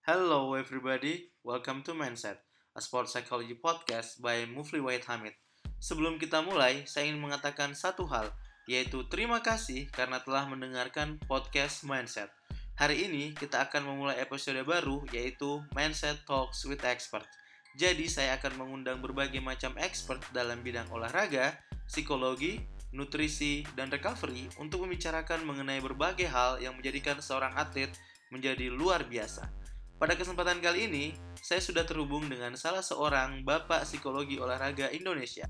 Hello everybody, welcome to Mindset, a sport psychology podcast by Mufli White Hamid. Sebelum kita mulai, saya ingin mengatakan satu hal, yaitu terima kasih karena telah mendengarkan podcast Mindset. Hari ini kita akan memulai episode baru yaitu Mindset Talks with Expert. Jadi saya akan mengundang berbagai macam expert dalam bidang olahraga, psikologi, nutrisi, dan recovery untuk membicarakan mengenai berbagai hal yang menjadikan seorang atlet menjadi luar biasa. Pada kesempatan kali ini, saya sudah terhubung dengan salah seorang bapak psikologi olahraga Indonesia.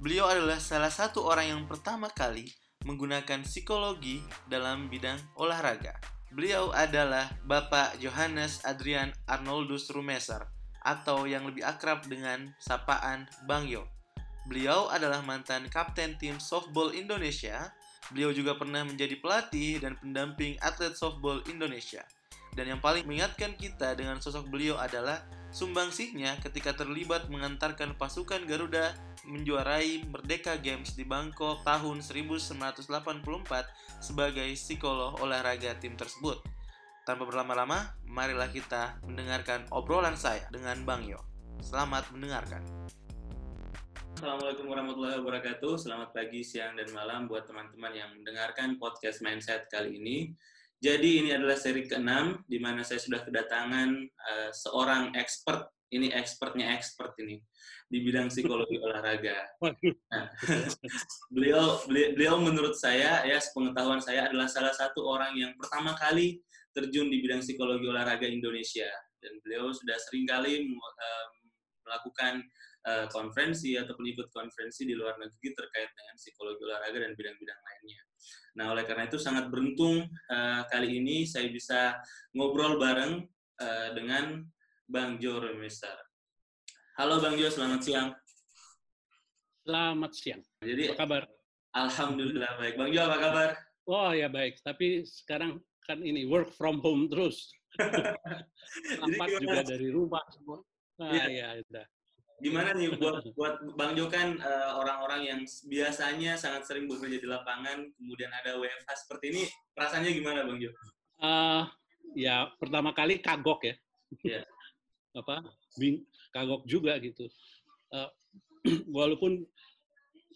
Beliau adalah salah satu orang yang pertama kali menggunakan psikologi dalam bidang olahraga. Beliau adalah Bapak Johannes Adrian Arnoldus Rumeser atau yang lebih akrab dengan sapaan Bang Yo. Beliau adalah mantan kapten tim softball Indonesia. Beliau juga pernah menjadi pelatih dan pendamping atlet softball Indonesia. Dan yang paling mengingatkan kita dengan sosok beliau adalah sumbangsihnya ketika terlibat mengantarkan pasukan Garuda menjuarai Merdeka Games di Bangkok tahun 1984 sebagai psikolog olahraga tim tersebut. Tanpa berlama-lama, marilah kita mendengarkan obrolan saya dengan Bang Yo. Selamat mendengarkan. Assalamualaikum warahmatullahi wabarakatuh. Selamat pagi, siang, dan malam buat teman-teman yang mendengarkan podcast Mindset kali ini. Jadi ini adalah seri ke-6 di mana saya sudah kedatangan uh, seorang expert, ini expertnya expert ini di bidang psikologi olahraga. Nah, beliau, beliau menurut saya ya sepengetahuan saya adalah salah satu orang yang pertama kali terjun di bidang psikologi olahraga Indonesia dan beliau sudah sering kali uh, melakukan uh, konferensi ataupun ikut konferensi di luar negeri terkait dengan psikologi olahraga dan bidang-bidang lainnya. Nah, oleh karena itu sangat beruntung uh, kali ini saya bisa ngobrol bareng uh, dengan Bang Jo Remister. Halo Bang Jo, selamat siang. Selamat siang. Jadi, apa kabar? Alhamdulillah baik. Bang Jo, apa kabar? Oh ya baik, tapi sekarang kan ini work from home terus. Nampak juga dari rumah semua. Nah, ya, ya udah gimana nih buat buat Bang Jo kan uh, orang-orang yang biasanya sangat sering bekerja di lapangan, kemudian ada WFH seperti ini, rasanya gimana Bang Jo? Uh, ya pertama kali kagok ya. Yeah. Apa? Bing, kagok juga gitu. Uh, walaupun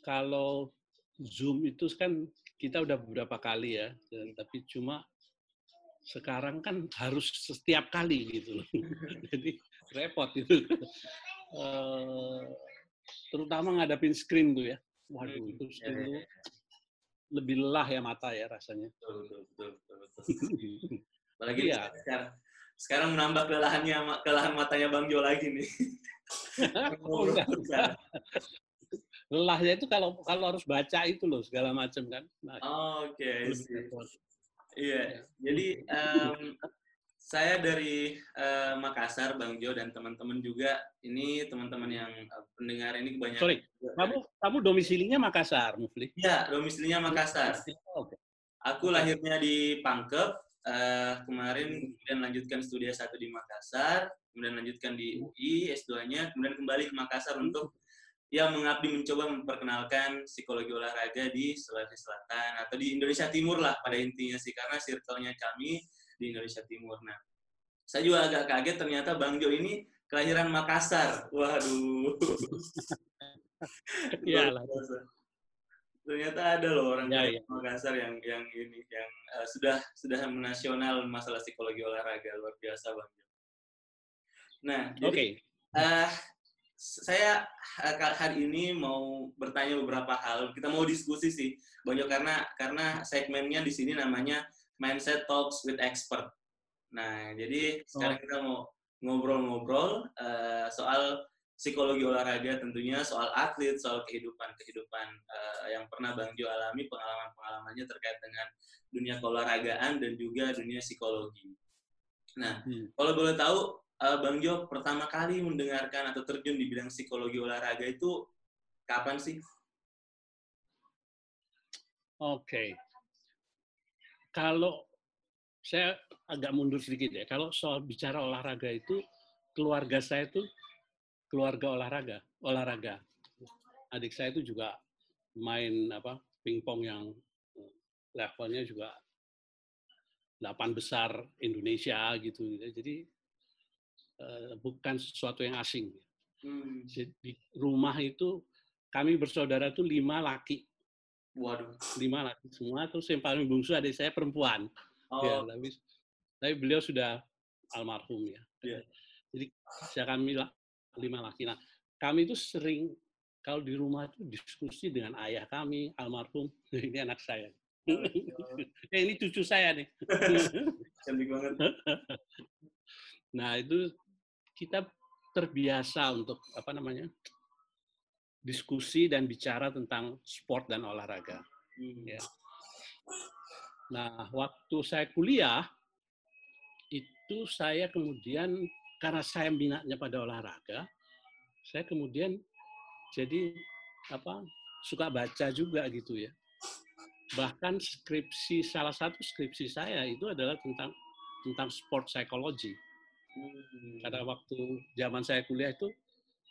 kalau Zoom itu kan kita udah beberapa kali ya, dan, tapi cuma sekarang kan harus setiap kali gitu loh. Jadi repot itu. Eh, terutama ngadapin screen tuh ya. Waduh, hmm, itu iya, screen ya, ya. lebih lelah ya mata ya rasanya. Betul, betul, betul. betul, Apalagi ya. sekarang, sekarang menambah kelelahannya kelelahan matanya Bang Jo lagi nih. oh, Lelahnya itu kalau kalau harus baca itu loh segala macam kan. Nah, oh, Oke, okay, Iya, jadi um, saya dari uh, Makassar, Bang Jo dan teman-teman juga. Ini teman-teman yang uh, pendengar ini kebanyakan. Sorry, kamu kamu domisilinya Makassar, Mufli? Iya, domisilinya Makassar. Oh, okay. Aku lahirnya di Pangkep. Uh, kemarin kemudian lanjutkan studi S1 di Makassar, kemudian lanjutkan di UI S2-nya, kemudian kembali ke Makassar untuk ya mengabdi mencoba memperkenalkan psikologi olahraga di Sulawesi Selatan atau di Indonesia Timur lah pada intinya sih karena circle-nya kami di Indonesia Timur. Nah, saya juga agak kaget ternyata Bang Jo ini kelahiran Makassar. Waduh. Iya Ternyata ada loh orang ya, ya. Makassar yang yang ini yang uh, sudah sudah menasional masalah psikologi olahraga luar biasa Bang Jo. Nah, jadi okay. uh, eh, saya eh, hari ini mau bertanya beberapa hal. Kita mau diskusi sih, Bang Jo karena karena segmennya di sini namanya Mindset Talks with Expert. Nah, jadi sekarang oh. kita mau ngobrol-ngobrol uh, soal psikologi olahraga tentunya, soal atlet, soal kehidupan-kehidupan uh, yang pernah Bang Jo alami, pengalaman-pengalamannya terkait dengan dunia keolahragaan dan juga dunia psikologi. Nah, hmm. kalau boleh tahu, uh, Bang Jo pertama kali mendengarkan atau terjun di bidang psikologi olahraga itu kapan sih? Oke. Okay kalau saya agak mundur sedikit ya, kalau soal bicara olahraga itu, keluarga saya itu keluarga olahraga, olahraga. Adik saya itu juga main apa pingpong yang levelnya juga delapan besar Indonesia gitu. Jadi uh, bukan sesuatu yang asing. Hmm. Di rumah itu kami bersaudara itu lima laki. Waduh. Lima laki semua. Terus yang paling bungsu adik saya perempuan. Oh. Ya, tapi, tapi beliau sudah almarhum ya. Yeah. Jadi saya kami lima laki. Nah, kami itu sering kalau di rumah itu diskusi dengan ayah kami almarhum ini anak saya. Oh, eh, ini cucu saya nih. Cantik banget. nah itu kita terbiasa untuk apa namanya diskusi dan bicara tentang sport dan olahraga. Hmm. Ya. Nah waktu saya kuliah itu saya kemudian karena saya minatnya pada olahraga, saya kemudian jadi apa suka baca juga gitu ya bahkan skripsi salah satu skripsi saya itu adalah tentang tentang sport psychology hmm. karena waktu zaman saya kuliah itu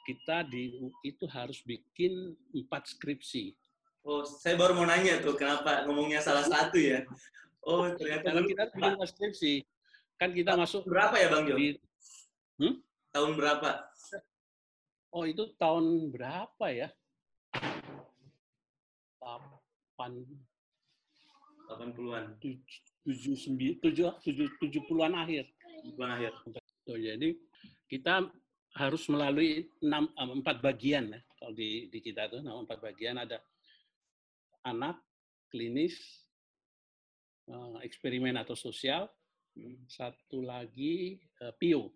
kita di itu harus bikin empat skripsi oh saya baru mau nanya tuh kenapa ngomongnya salah satu ya oh ternyata kita bikin empat skripsi kan kita masuk berapa ya bang Jo hmm? tahun berapa Oh itu tahun berapa ya? 8 80-an. 79 70-an akhir. 70-an akhir. So, jadi kita harus melalui enam empat bagian ya. Kalau di, di kita tuh enam empat bagian ada anak, klinis, eh, eksperimen atau sosial, hmm. satu lagi uh, PIO,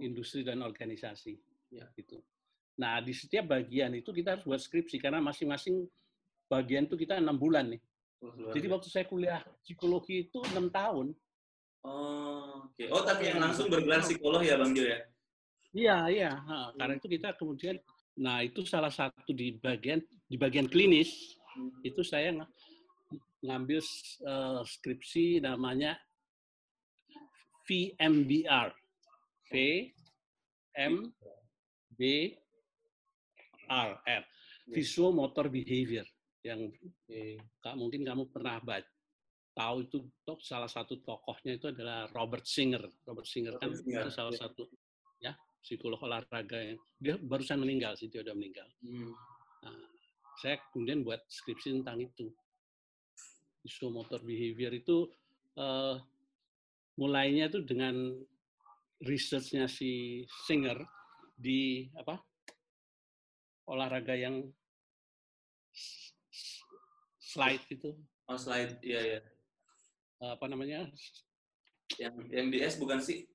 industri dan organisasi. Ya. Gitu. Nah, di setiap bagian itu kita harus buat skripsi karena masing-masing bagian itu kita enam bulan nih. Oh, Jadi waktu saya kuliah psikologi itu enam tahun. Oh, oke. Okay. Oh, tapi yang langsung bergelar psikolog ya, Bang Jo ya? Iya, iya. Karena itu kita kemudian, nah itu salah satu di bagian di bagian klinis hmm. itu saya ng ngambil uh, skripsi namanya VMBR, V M B R, R. Visual Motor Behavior yang eh, mungkin kamu pernah baca tahu itu top salah satu tokohnya itu adalah Robert Singer. Robert Singer kan Singer, salah satu ya psikolog olahraga yang dia barusan meninggal sih dia udah meninggal. Hmm. Nah, saya kemudian buat skripsi tentang itu. Visual motor behavior itu uh, mulainya itu dengan researchnya si Singer di apa olahraga yang slide itu. Oh slide, iya ya. Apa namanya? Yang yang di S bukan sih?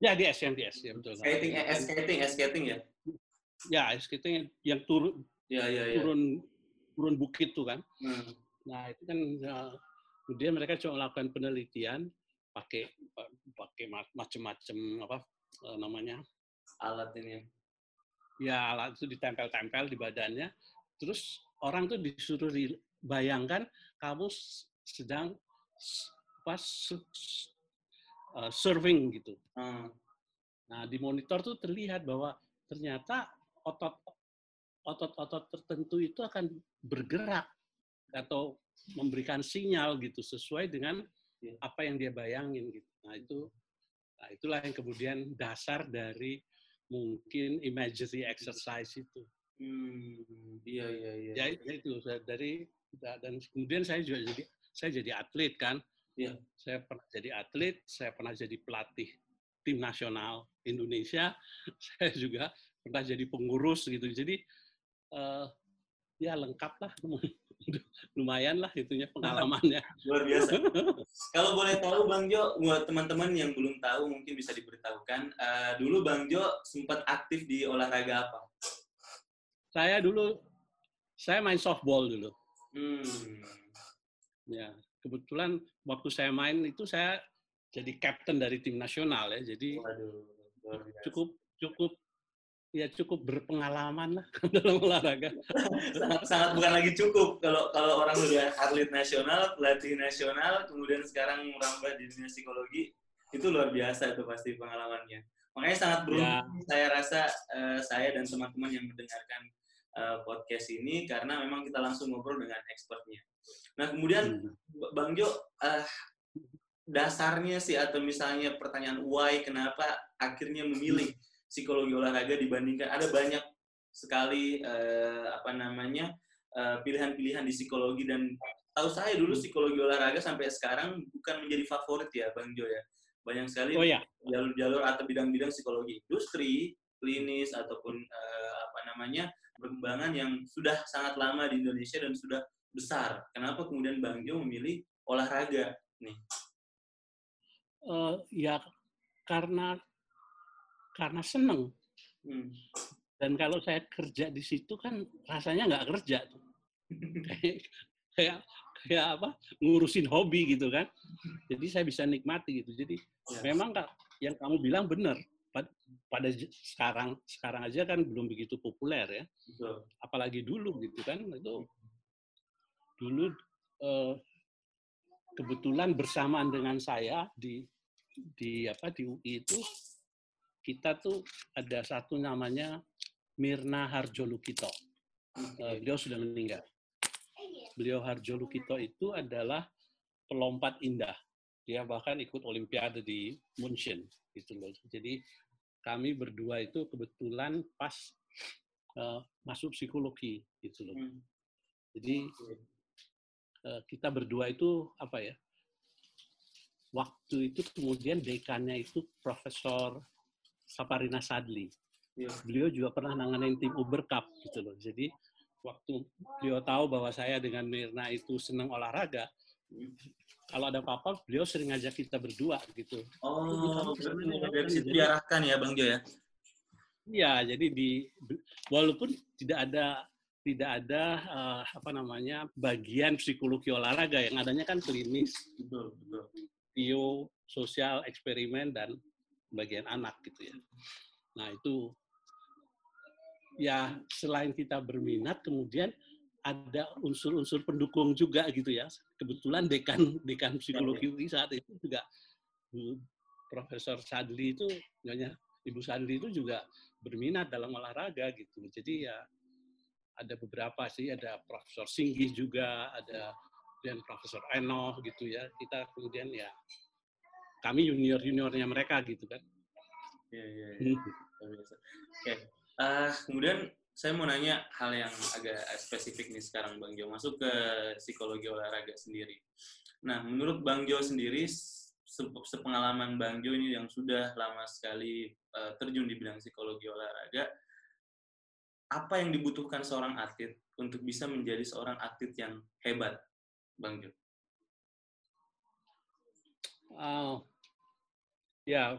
Ya di S yang di S ya betul. Skating, eh, skating, skating ya? Ya skating yang turun, ya, ya, ya. turun turun bukit tuh kan. Hmm. Nah itu kan ya, kemudian mereka coba melakukan penelitian pakai pakai macam-macam apa eh, namanya alat ini ya alat itu ditempel-tempel di badannya terus orang tuh disuruh bayangkan kamu sedang pas uh, surfing gitu hmm. nah di monitor tuh terlihat bahwa ternyata otot otot-otot tertentu itu akan bergerak atau memberikan sinyal gitu sesuai dengan iya. apa yang dia bayangin gitu. Nah itu, nah itulah yang kemudian dasar dari mungkin imagery exercise itu. Hmm, iya iya iya. Ya, ya itu dari dan kemudian saya juga jadi saya jadi atlet kan. Iya. Saya pernah jadi atlet, saya pernah jadi pelatih tim nasional Indonesia, saya juga pernah jadi pengurus gitu. Jadi uh, ya lengkap lah lumayan lah itunya pengalamannya. Luar biasa. Kalau boleh tahu Bang Jo, buat teman-teman yang belum tahu mungkin bisa diberitahukan. Uh, dulu Bang Jo sempat aktif di olahraga apa? Saya dulu, saya main softball dulu. Hmm. Ya, kebetulan waktu saya main itu saya jadi captain dari tim nasional ya. Jadi Waduh, cukup cukup ya cukup berpengalaman lah dalam olahraga. sangat, sangat bukan lagi cukup kalau kalau orang udah atlet nasional, pelatih nasional, kemudian sekarang merambah di dunia psikologi, itu luar biasa itu pasti pengalamannya. Makanya sangat beruntung ya. saya rasa uh, saya dan teman-teman yang mendengarkan uh, podcast ini karena memang kita langsung ngobrol dengan expertnya. Nah kemudian hmm. Bang Jo, uh, dasarnya sih atau misalnya pertanyaan why kenapa akhirnya memilih psikologi olahraga dibandingkan ada banyak sekali uh, apa namanya eh, pilihan-pilihan di psikologi dan tahu saya dulu psikologi olahraga sampai sekarang bukan menjadi favorit ya Bang Jo ya banyak sekali oh, ya. jalur-jalur atau bidang-bidang psikologi industri klinis ataupun uh, apa namanya perkembangan yang sudah sangat lama di Indonesia dan sudah besar kenapa kemudian Bang Jo memilih olahraga nih uh, ya karena karena seneng. Hmm. Dan kalau saya kerja di situ kan rasanya nggak kerja tuh. kayak, kayak kayak apa ngurusin hobi gitu kan. Jadi saya bisa nikmati gitu. Jadi ya. memang kak yang kamu bilang benar. Pada sekarang sekarang aja kan belum begitu populer ya. Betul. Apalagi dulu gitu kan itu dulu eh, kebetulan bersamaan dengan saya di di apa di UI itu kita tuh ada satu namanya Mirna Harjo Lukito. Uh, beliau sudah meninggal. Beliau Harjo Lukito itu adalah pelompat indah. Dia bahkan ikut Olimpiade di München gitu loh. Jadi kami berdua itu kebetulan pas uh, masuk psikologi gitu loh. Hmm. Jadi kita berdua itu apa ya? waktu itu kemudian dekannya itu Profesor Saparina Sadli. Ya. Beliau juga pernah nanganin tim Uber Cup gitu loh. Jadi waktu beliau tahu bahwa saya dengan Mirna itu senang olahraga, kalau ada apa-apa beliau sering ngajak kita berdua gitu. Oh, berarti diarahkan ya Bang Jo ya? Iya, jadi di walaupun tidak ada tidak ada uh, apa namanya bagian psikologi olahraga yang adanya kan klinis. Betul, betul bio, sosial, eksperimen, dan bagian anak gitu ya. Nah itu ya selain kita berminat kemudian ada unsur-unsur pendukung juga gitu ya. Kebetulan dekan dekan psikologi UI saat itu juga Bu Profesor Sadli itu nyonya Ibu Sadli itu juga berminat dalam olahraga gitu. Jadi ya ada beberapa sih, ada Profesor Singgih juga, ada dan Profesor Eno gitu ya. Kita kemudian ya kami junior juniornya mereka gitu kan. Iya iya. Ya. Oke. Okay. Uh, eh, kemudian saya mau nanya hal yang agak spesifik nih sekarang Bang Jo masuk ke psikologi olahraga sendiri. Nah, menurut Bang Jo sendiri sepengalaman Bang Jo ini yang sudah lama sekali uh, terjun di bidang psikologi olahraga, apa yang dibutuhkan seorang atlet untuk bisa menjadi seorang atlet yang hebat? Bang Jo? Uh, ya,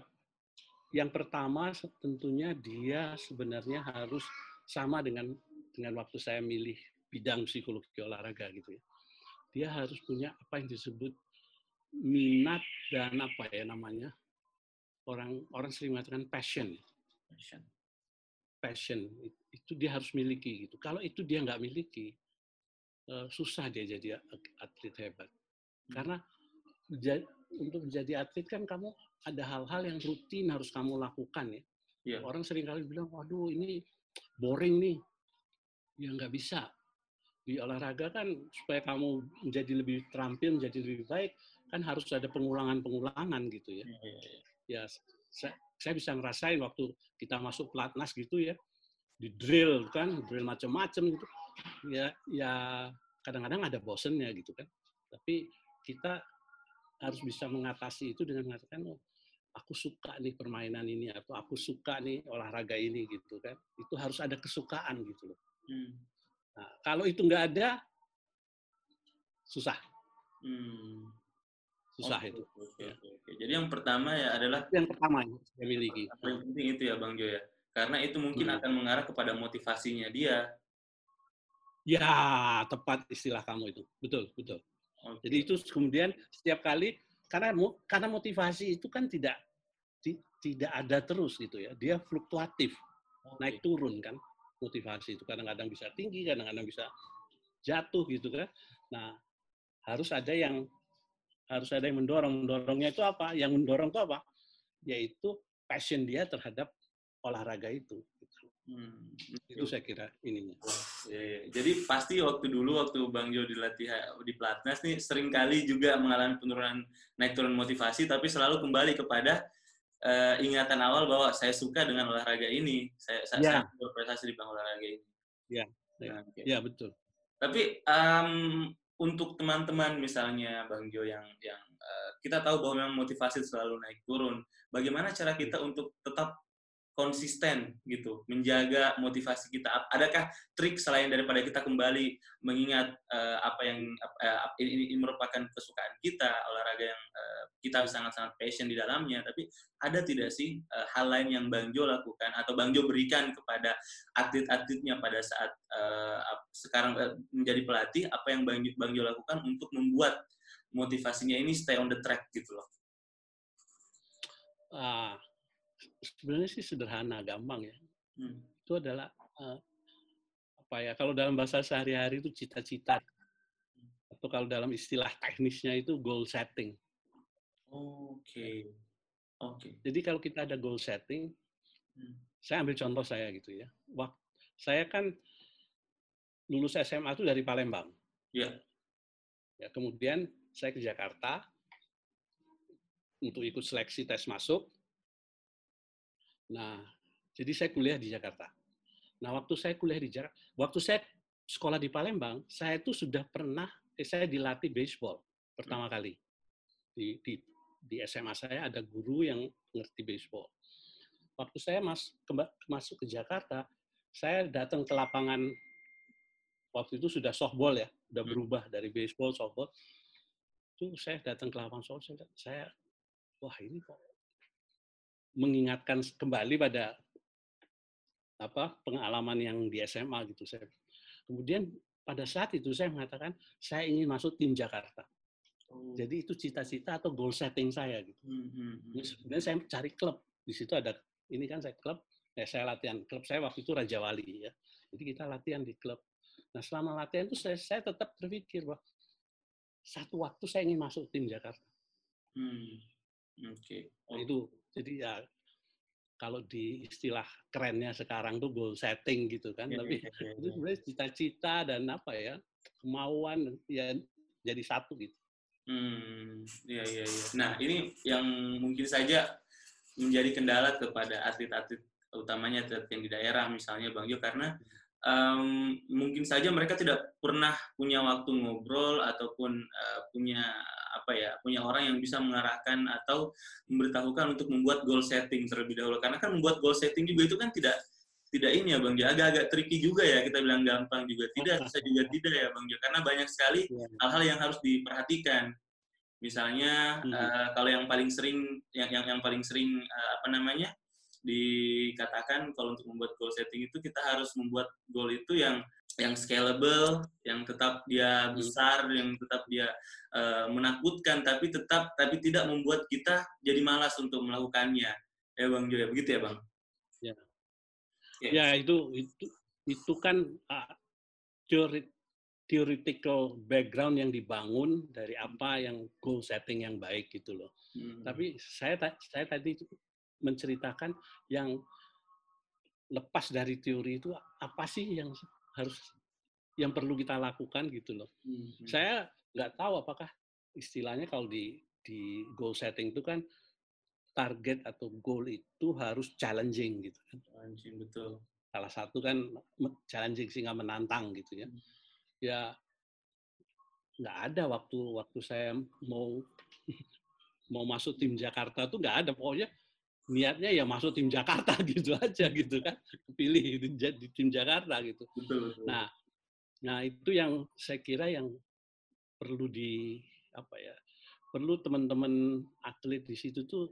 yang pertama tentunya dia sebenarnya harus sama dengan dengan waktu saya milih bidang psikologi olahraga gitu ya. Dia harus punya apa yang disebut minat dan apa ya namanya orang orang sering mengatakan passion. Passion. Passion itu dia harus miliki gitu. Kalau itu dia nggak miliki, Eh, susah dia jadi atlet hebat. Hmm. Karena untuk menjadi atlet kan kamu ada hal-hal yang rutin harus kamu lakukan ya. Yeah. Orang sering kali bilang, waduh ini boring nih. Ya nggak bisa. Di olahraga kan supaya kamu menjadi lebih terampil, menjadi lebih baik, kan harus ada pengulangan-pengulangan gitu ya. Yeah. Iya, iya. Ya, saya, saya bisa ngerasain waktu kita masuk pelatnas gitu ya, di drill kan, drill macam-macam gitu ya ya kadang-kadang ada bosennya gitu kan. Tapi kita harus bisa mengatasi itu dengan mengatakan oh, aku suka nih permainan ini atau aku suka nih olahraga ini gitu kan. Itu harus ada kesukaan gitu loh. Hmm. Nah, kalau itu nggak ada susah. Hmm. Susah okay, itu. Okay, ya. okay. Jadi yang pertama ya adalah yang pertama yang saya miliki. Yang penting itu ya Bang Jo ya. Karena itu mungkin hmm. akan mengarah kepada motivasinya dia Ya, tepat istilah kamu itu. Betul, betul. Okay. Jadi itu kemudian setiap kali karena karena motivasi itu kan tidak ti, tidak ada terus gitu ya. Dia fluktuatif. Okay. Naik turun kan motivasi itu kadang-kadang bisa tinggi, kadang-kadang bisa jatuh gitu kan. Nah, harus ada yang harus ada yang mendorong. Mendorongnya itu apa? Yang mendorong itu apa? Yaitu passion dia terhadap olahraga itu. Hmm. Itu saya kira ininya. Ya, ya. Jadi pasti waktu dulu waktu Bang Jo dilatih di pelatnas nih sering kali juga mengalami penurunan naik turun motivasi tapi selalu kembali kepada uh, ingatan awal bahwa saya suka dengan olahraga ini. Saya saya, ya. saya berprestasi di bidang olahraga ini. Ya. Ya, nah, okay. ya betul. Tapi um, untuk teman-teman misalnya Bang Jo yang yang uh, kita tahu bahwa memang motivasi selalu naik turun. Bagaimana cara kita untuk tetap konsisten gitu, menjaga motivasi kita. Adakah trik selain daripada kita kembali mengingat uh, apa yang uh, ini, ini merupakan kesukaan kita, olahraga yang uh, kita sangat-sangat passion di dalamnya, tapi ada tidak sih uh, hal lain yang Bang Jo lakukan atau Bang Jo berikan kepada atlet-atletnya pada saat uh, sekarang uh, menjadi pelatih, apa yang Bang, Bang Jo lakukan untuk membuat motivasinya ini stay on the track gitu loh? Ah, sebenarnya sih sederhana, gampang ya. Hmm. Itu adalah uh, apa ya? Kalau dalam bahasa sehari-hari itu cita-cita atau kalau dalam istilah teknisnya itu goal setting. Oke. Okay. Oke. Okay. Jadi kalau kita ada goal setting, hmm. saya ambil contoh saya gitu ya. Waktu saya kan lulus SMA itu dari Palembang. Iya. Yeah. Ya, kemudian saya ke Jakarta untuk ikut seleksi tes masuk. Nah, jadi saya kuliah di Jakarta. Nah, waktu saya kuliah di Jakarta, waktu saya sekolah di Palembang, saya itu sudah pernah, eh, saya dilatih baseball pertama hmm. kali. Di, di, di SMA saya ada guru yang ngerti baseball. Waktu saya mas, ke, masuk ke Jakarta, saya datang ke lapangan, waktu itu sudah softball ya, udah hmm. berubah dari baseball, softball. Itu saya datang ke lapangan softball, saya, wah ini kok mengingatkan kembali pada apa pengalaman yang di SMA gitu saya. Kemudian pada saat itu saya mengatakan saya ingin masuk tim Jakarta. Oh. Jadi itu cita-cita atau goal setting saya gitu. Hmm, hmm, hmm. Sebenarnya saya cari klub. Di situ ada ini kan saya klub, ya saya latihan klub saya waktu itu Raja Wali ya. Jadi kita latihan di klub. Nah selama latihan itu saya, saya tetap berpikir bahwa satu waktu saya ingin masuk tim Jakarta. Hmm. Oke. Okay. Oh. Itu jadi ya kalau di istilah kerennya sekarang tuh goal setting gitu kan. Yeah, Tapi yeah, yeah, itu sebenarnya cita-cita dan apa ya kemauan ya jadi satu gitu. Hmm, iya iya iya. Nah ini yang mungkin saja menjadi kendala kepada atlet-atlet utamanya atlet yang di daerah misalnya Bang Jo karena um, mungkin saja mereka tidak pernah punya waktu ngobrol ataupun uh, punya apa ya punya orang yang bisa mengarahkan atau memberitahukan untuk membuat goal setting terlebih dahulu. Karena kan membuat goal setting juga itu kan tidak tidak ini ya bang Jo agak-agak tricky juga ya kita bilang gampang juga. Tidak bisa juga tidak ya bang Jo karena banyak sekali iya. hal-hal yang harus diperhatikan. Misalnya hmm. uh, kalau yang paling sering yang yang yang paling sering uh, apa namanya dikatakan kalau untuk membuat goal setting itu kita harus membuat goal itu yang yang scalable, yang tetap dia hmm. besar, yang tetap dia uh, menakutkan, tapi tetap tapi tidak membuat kita jadi malas untuk melakukannya. Ya bang Joya, begitu ya bang? Ya, yes. ya itu itu itu kan uh, teori theoretical background yang dibangun dari apa yang goal setting yang baik gitu loh. Hmm. Tapi saya saya tadi menceritakan yang lepas dari teori itu apa sih yang harus yang perlu kita lakukan gitu loh. Hmm. Saya nggak tahu apakah istilahnya kalau di di goal setting itu kan target atau goal itu harus challenging gitu kan. Challenging betul. Salah satu kan challenging sehingga menantang gitu ya. Hmm. Ya nggak ada waktu waktu saya mau mau masuk tim Jakarta tuh nggak ada pokoknya niatnya ya masuk tim Jakarta gitu aja gitu kan. Pilih di tim Jakarta gitu. Betul, betul. nah nah itu yang saya kira yang perlu di apa ya perlu teman-teman atlet di situ tuh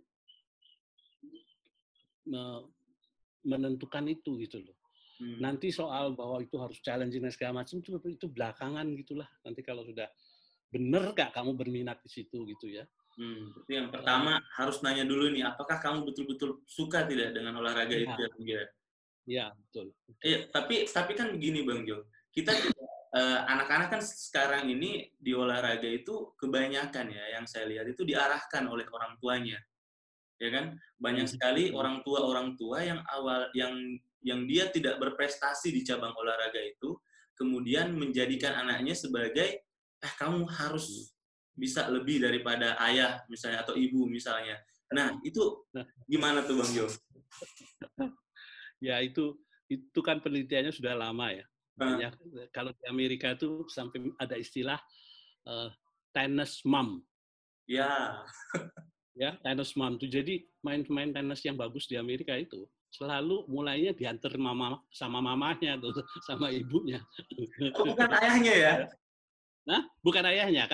menentukan itu gitu loh. Hmm. nanti soal bahwa itu harus challenging dan segala macam itu itu belakangan gitulah. Nanti kalau sudah bener gak kamu berminat di situ gitu ya Hmm, itu yang pertama harus nanya dulu nih, apakah kamu betul-betul suka tidak dengan olahraga ya. itu ya, Iya, ya, betul. Iya, tapi tapi kan begini Bang Jo, kita uh, anak-anak kan sekarang ini di olahraga itu kebanyakan ya, yang saya lihat itu diarahkan oleh orang tuanya, ya kan? Banyak hmm. sekali orang tua orang tua yang awal yang yang dia tidak berprestasi di cabang olahraga itu, kemudian menjadikan anaknya sebagai, eh kamu harus bisa lebih daripada ayah misalnya atau ibu misalnya. Nah itu gimana tuh Bang Jo? ya itu itu kan penelitiannya sudah lama ya. Banyak, kalau di Amerika itu sampai ada istilah uh, tennis mom. Ya. ya, tennis mom itu jadi main-main tenis yang bagus di Amerika itu selalu mulainya diantar mama sama mamanya tuh sama ibunya. Oh, bukan ayahnya ya? Nah, bukan ayahnya.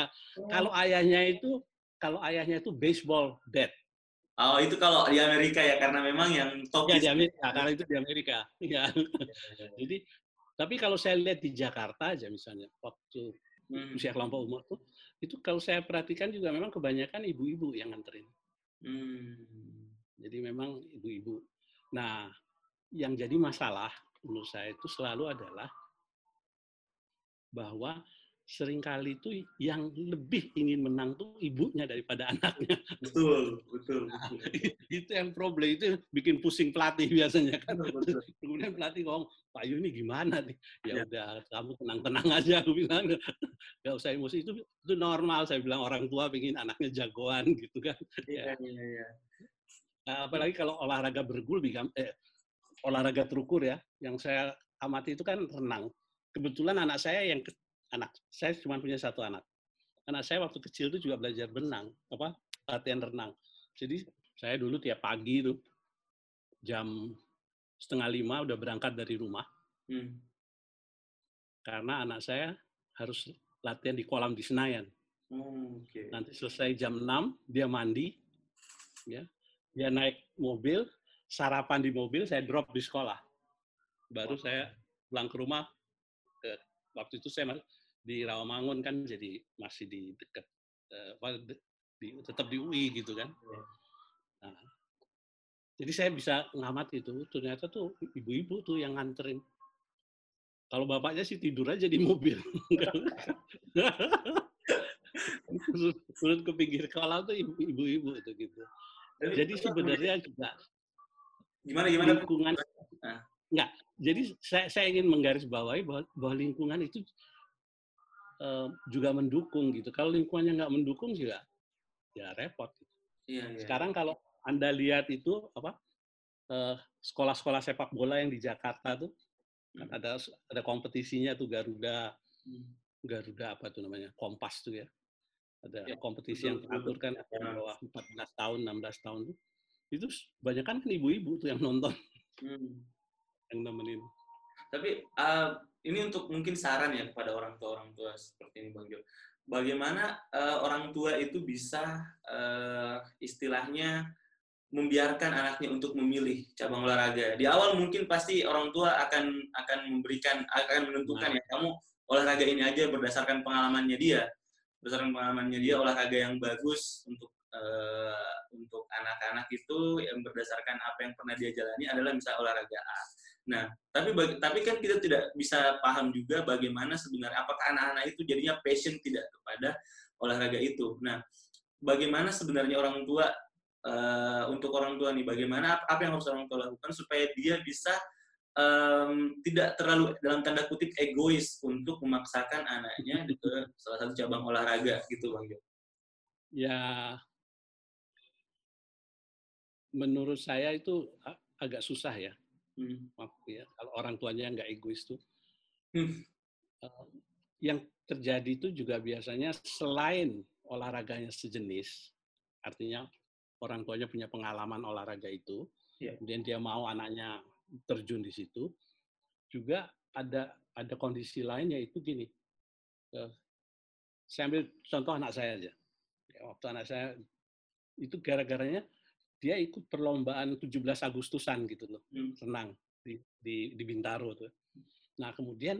Kalau oh. ayahnya itu kalau ayahnya itu baseball dad. Oh, itu kalau di Amerika ya karena memang yang top Ya, di Amerika, karena itu di Amerika. Ya. Jadi tapi kalau saya lihat di Jakarta aja misalnya waktu hmm. usia kelompok umur tuh itu kalau saya perhatikan juga memang kebanyakan ibu-ibu yang nganterin. Hmm. Jadi memang ibu-ibu. Nah, yang jadi masalah menurut saya itu selalu adalah bahwa sering kali itu yang lebih ingin menang tuh ibunya daripada anaknya. Betul, betul. Nah, itu yang problem itu bikin pusing pelatih biasanya kan. Betul, betul. Kemudian pelatih ngomong, Pak Yu ini gimana nih? Ya, ya. udah, kamu tenang-tenang aja, aku bilang. Gak usah emosi itu itu normal. Saya bilang orang tua ingin anaknya jagoan gitu kan. Iya, ya. iya, iya. Nah, apalagi kalau olahraga bergul, eh, olahraga terukur ya, yang saya amati itu kan renang. Kebetulan anak saya yang anak saya cuma punya satu anak. Anak saya waktu kecil itu juga belajar berenang, apa latihan renang. Jadi saya dulu tiap pagi itu jam setengah lima udah berangkat dari rumah. Hmm. Karena anak saya harus latihan di kolam di Senayan. Oh, okay. Nanti selesai jam 6, dia mandi, ya, dia naik mobil, sarapan di mobil, saya drop di sekolah. Baru wow. saya pulang ke rumah. Ke, waktu itu saya di Rawamangun kan jadi masih di dekat uh, di, tetap di UI gitu kan. Iya. Nah, jadi saya bisa ngamat itu, ternyata tuh ibu-ibu tuh yang nganterin. Kalau bapaknya sih tidur aja di mobil. Turun ke pinggir kolam tuh ibu-ibu itu gitu. Jadi sebenarnya juga gimana gimana lingkungan nah. enggak. Jadi saya, saya ingin menggarisbawahi bahwa, bahwa lingkungan itu uh, juga mendukung gitu. Kalau lingkungannya nggak mendukung juga ya repot. Gitu. Iya, iya. Sekarang kalau anda lihat itu apa uh, sekolah-sekolah sepak bola yang di Jakarta tuh kan hmm. ada ada kompetisinya tuh Garuda hmm. Garuda apa tuh namanya Kompas tuh ya ada ya, kompetisi betul, yang teratur kan ya. bawah 14 tahun 16 tahun tuh itu banyak kan ibu-ibu tuh yang nonton hmm. yang nemenin tapi uh, ini untuk mungkin saran ya kepada orang tua orang tua seperti ini Bang Jo. Bagaimana uh, orang tua itu bisa uh, istilahnya membiarkan anaknya untuk memilih cabang olahraga. Di awal mungkin pasti orang tua akan akan memberikan akan menentukan nah. ya kamu olahraga ini aja berdasarkan pengalamannya dia. Berdasarkan pengalamannya dia olahraga yang bagus untuk uh, untuk anak-anak itu yang berdasarkan apa yang pernah dia jalani adalah misalnya olahraga A Nah, tapi tapi kan kita tidak bisa paham juga bagaimana sebenarnya apakah anak-anak itu jadinya passion tidak kepada olahraga itu. Nah, bagaimana sebenarnya orang tua uh, untuk orang tua nih bagaimana apa yang harus orang tua lakukan supaya dia bisa um, tidak terlalu dalam tanda kutip egois untuk memaksakan anaknya ke salah satu cabang olahraga gitu Bang Jo. Ya menurut saya itu agak susah ya Hmm. ya, kalau orang tuanya nggak egois tuh. Hmm. Uh, yang terjadi itu juga biasanya selain olahraganya sejenis, artinya orang tuanya punya pengalaman olahraga itu, yeah. kemudian dia mau anaknya terjun di situ, juga ada ada kondisi lain yaitu gini. Uh, saya ambil contoh anak saya aja. Ya, waktu anak saya itu gara-garanya dia ikut perlombaan 17 Agustusan gitu loh, hmm. renang di, di, di Bintaro tuh. Nah kemudian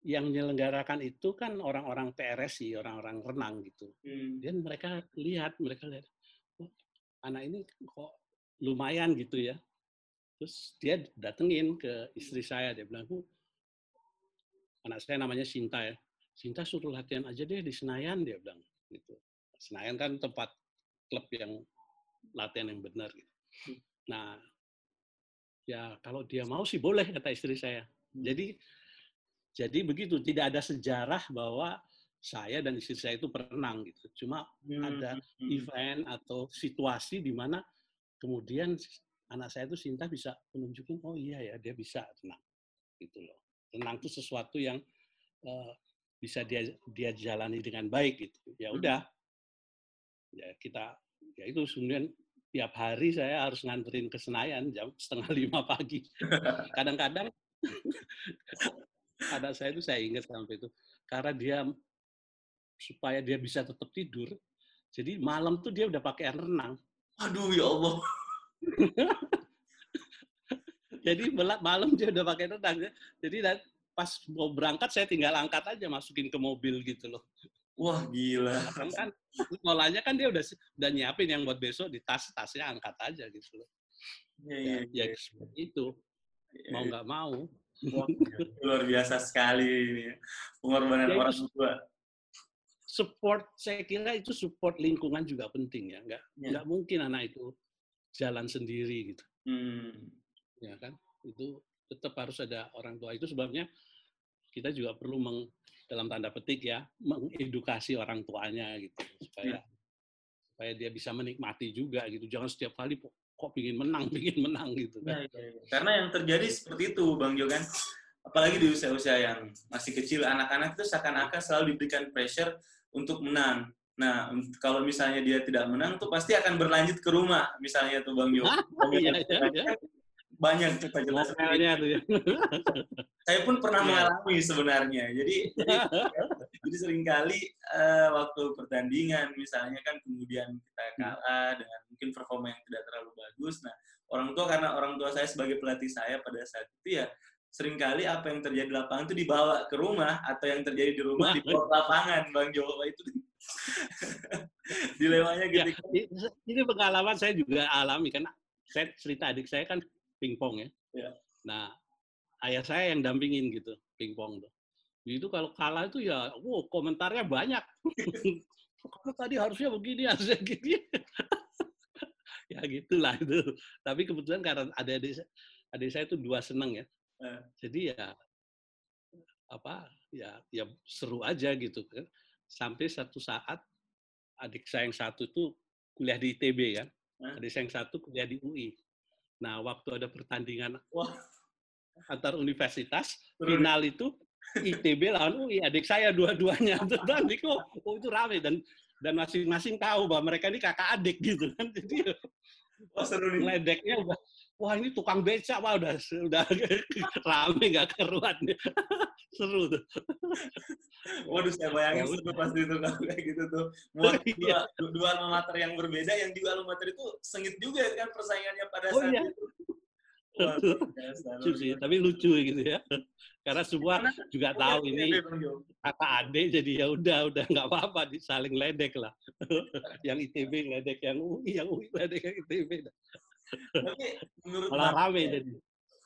yang menyelenggarakan itu kan orang-orang PRSI, orang-orang renang gitu. Hmm. Dan mereka lihat, mereka lihat, oh, anak ini kok lumayan gitu ya. Terus dia datengin ke istri saya, dia bilang, Bu, anak saya namanya Sinta ya. Sinta suruh latihan aja deh di Senayan, dia bilang. gitu. Senayan kan tempat klub yang latihan yang benar. Gitu. Hmm. Nah, ya kalau dia mau sih boleh kata istri saya. Hmm. Jadi jadi begitu, tidak ada sejarah bahwa saya dan istri saya itu berenang gitu. Cuma hmm. ada hmm. event atau situasi di mana kemudian anak saya itu Sinta bisa menunjukkan oh iya ya dia bisa renang gitu loh. Renang itu sesuatu yang uh, bisa dia dia jalani dengan baik gitu. Ya udah. Ya kita ya itu kemudian tiap hari saya harus nganterin ke Senayan jam setengah lima pagi. Kadang-kadang ada saya itu saya ingat sampai itu karena dia supaya dia bisa tetap tidur. Jadi malam tuh dia udah pakai air renang. Aduh ya Allah. Jadi malam dia udah pakai renang. Jadi pas mau berangkat saya tinggal angkat aja masukin ke mobil gitu loh. Wah gila. Kan, kan polanya kan dia udah udah nyiapin yang buat besok di tas tasnya angkat aja gitu loh. Ya, ya, ya, ya. seperti itu. Ya, mau nggak mau. Wah, luar biasa sekali ini pengorbanan ya, orang tua. Support saya kira itu support lingkungan juga penting ya. Nggak ya. nggak mungkin anak itu jalan sendiri gitu. Hmm. Ya kan itu tetap harus ada orang tua itu sebabnya kita juga perlu meng, dalam tanda petik ya mengedukasi orang tuanya gitu supaya ya. supaya dia bisa menikmati juga gitu jangan setiap kali kok pingin menang pingin menang gitu kan ya, ya, ya. karena yang terjadi seperti itu bang Jo kan apalagi di usia-usia yang masih kecil anak-anak itu seakan-akan selalu diberikan pressure untuk menang Nah, kalau misalnya dia tidak menang tuh pasti akan berlanjut ke rumah, misalnya tuh Bang Jo. iya, iya, iya banyak kita jelaskan. tuh ya. Saya pun pernah yeah. mengalami sebenarnya. Jadi jadi, jadi sering kali uh, waktu pertandingan misalnya kan kemudian kita hmm. kalah dengan mungkin performa yang tidak terlalu bagus. Nah, orang tua karena orang tua saya sebagai pelatih saya pada saat itu ya sering kali apa yang terjadi di lapangan itu dibawa ke rumah atau yang terjadi di rumah di lapangan Bang Jawa itu dilemanya gitu. Ya, ini pengalaman saya juga alami kan saya cerita adik saya kan pingpong ya. ya. Nah, ayah saya yang dampingin gitu pingpong tuh. Itu kalau kalah itu ya, wow komentarnya banyak. Kamu tadi harusnya begini, harusnya gini. ya gitulah itu. Tapi kebetulan karena ada adik, adik saya itu dua seneng ya. Eh. Jadi ya apa ya ya seru aja gitu kan. Sampai satu saat adik saya yang satu itu kuliah di ITB kan. Eh. Adik saya yang satu kuliah di UI. Nah, waktu ada pertandingan wah antar universitas, final itu ITB lawan UI, adik saya dua-duanya. Dan itu, oh, itu rame dan dan masing-masing tahu bahwa mereka ini kakak adik gitu kan. Jadi oh, seru nih. ledeknya udah wah ini tukang becak wah udah udah rame nggak keruan seru tuh waduh saya bayangin ya, seru pasti itu kalau kayak gitu tuh buat iya. dua, dua alma mater yang berbeda yang juga alma mater itu sengit juga kan persaingannya pada oh, saat iya. itu lucu sih, tapi lucu gitu ya. Karena semua Karena, juga tahu ini kakak adik, jadi ya udah udah nggak apa-apa, saling ledek lah. yang ITB ledek yang UI, yang UI ledek yang ITB. Tapi menurut Malah rame jadi.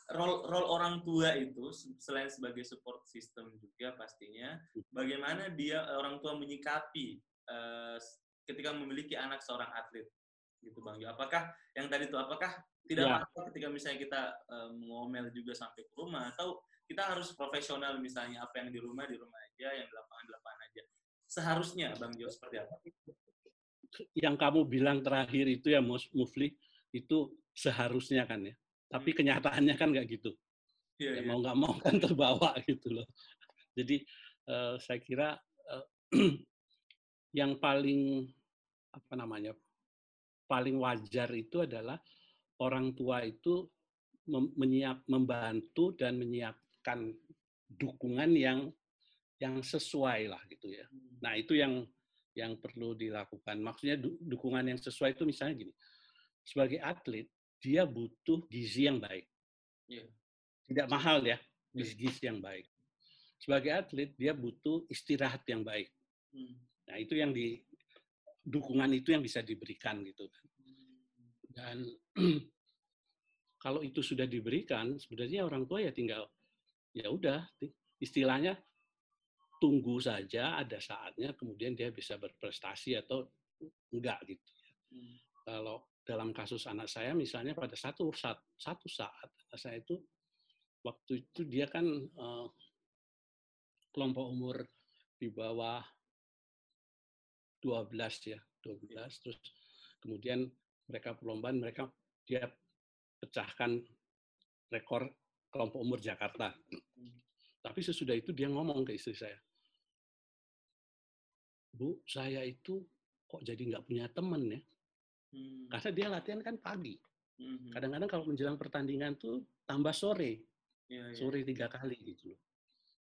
Role, role orang tua itu selain sebagai support system juga pastinya, bagaimana dia orang tua menyikapi uh, ketika memiliki anak seorang atlet gitu bang Jo. Apakah yang tadi itu apakah tidak ya. apa ketika misalnya kita uh, ngomel juga sampai ke rumah atau kita harus profesional misalnya apa yang di rumah di rumah aja, yang di lapangan di lapangan aja. Seharusnya bang Jo seperti apa? Yang kamu bilang terakhir itu ya Mufli, itu seharusnya kan ya. Tapi hmm. kenyataannya kan nggak gitu. Yeah, ya, yeah. Mau nggak mau kan terbawa gitu loh. Jadi uh, saya kira uh, yang paling apa namanya paling wajar itu adalah orang tua itu menyiap membantu dan menyiapkan dukungan yang yang sesuai lah gitu ya. Hmm. Nah itu yang yang perlu dilakukan. Maksudnya dukungan yang sesuai itu misalnya gini sebagai atlet dia butuh gizi yang baik. Yeah. Tidak mahal ya, iya. gizi yang baik. Sebagai atlet dia butuh istirahat yang baik. Hmm. Nah itu yang di dukungan itu yang bisa diberikan gitu. Dan kalau itu sudah diberikan, sebenarnya orang tua ya tinggal ya udah istilahnya tunggu saja ada saatnya kemudian dia bisa berprestasi atau enggak gitu. Ya. Hmm. Kalau dalam kasus anak saya misalnya pada satu saat satu saat anak saya itu waktu itu dia kan uh, kelompok umur di bawah 12 ya 12 terus kemudian mereka perlombaan mereka dia pecahkan rekor kelompok umur Jakarta. Tapi sesudah itu dia ngomong ke istri saya Bu saya itu kok jadi nggak punya teman ya Hmm. Karena dia latihan kan pagi. Hmm. Kadang-kadang kalau menjelang pertandingan tuh tambah sore. Ya, ya. Sore tiga kali gitu loh.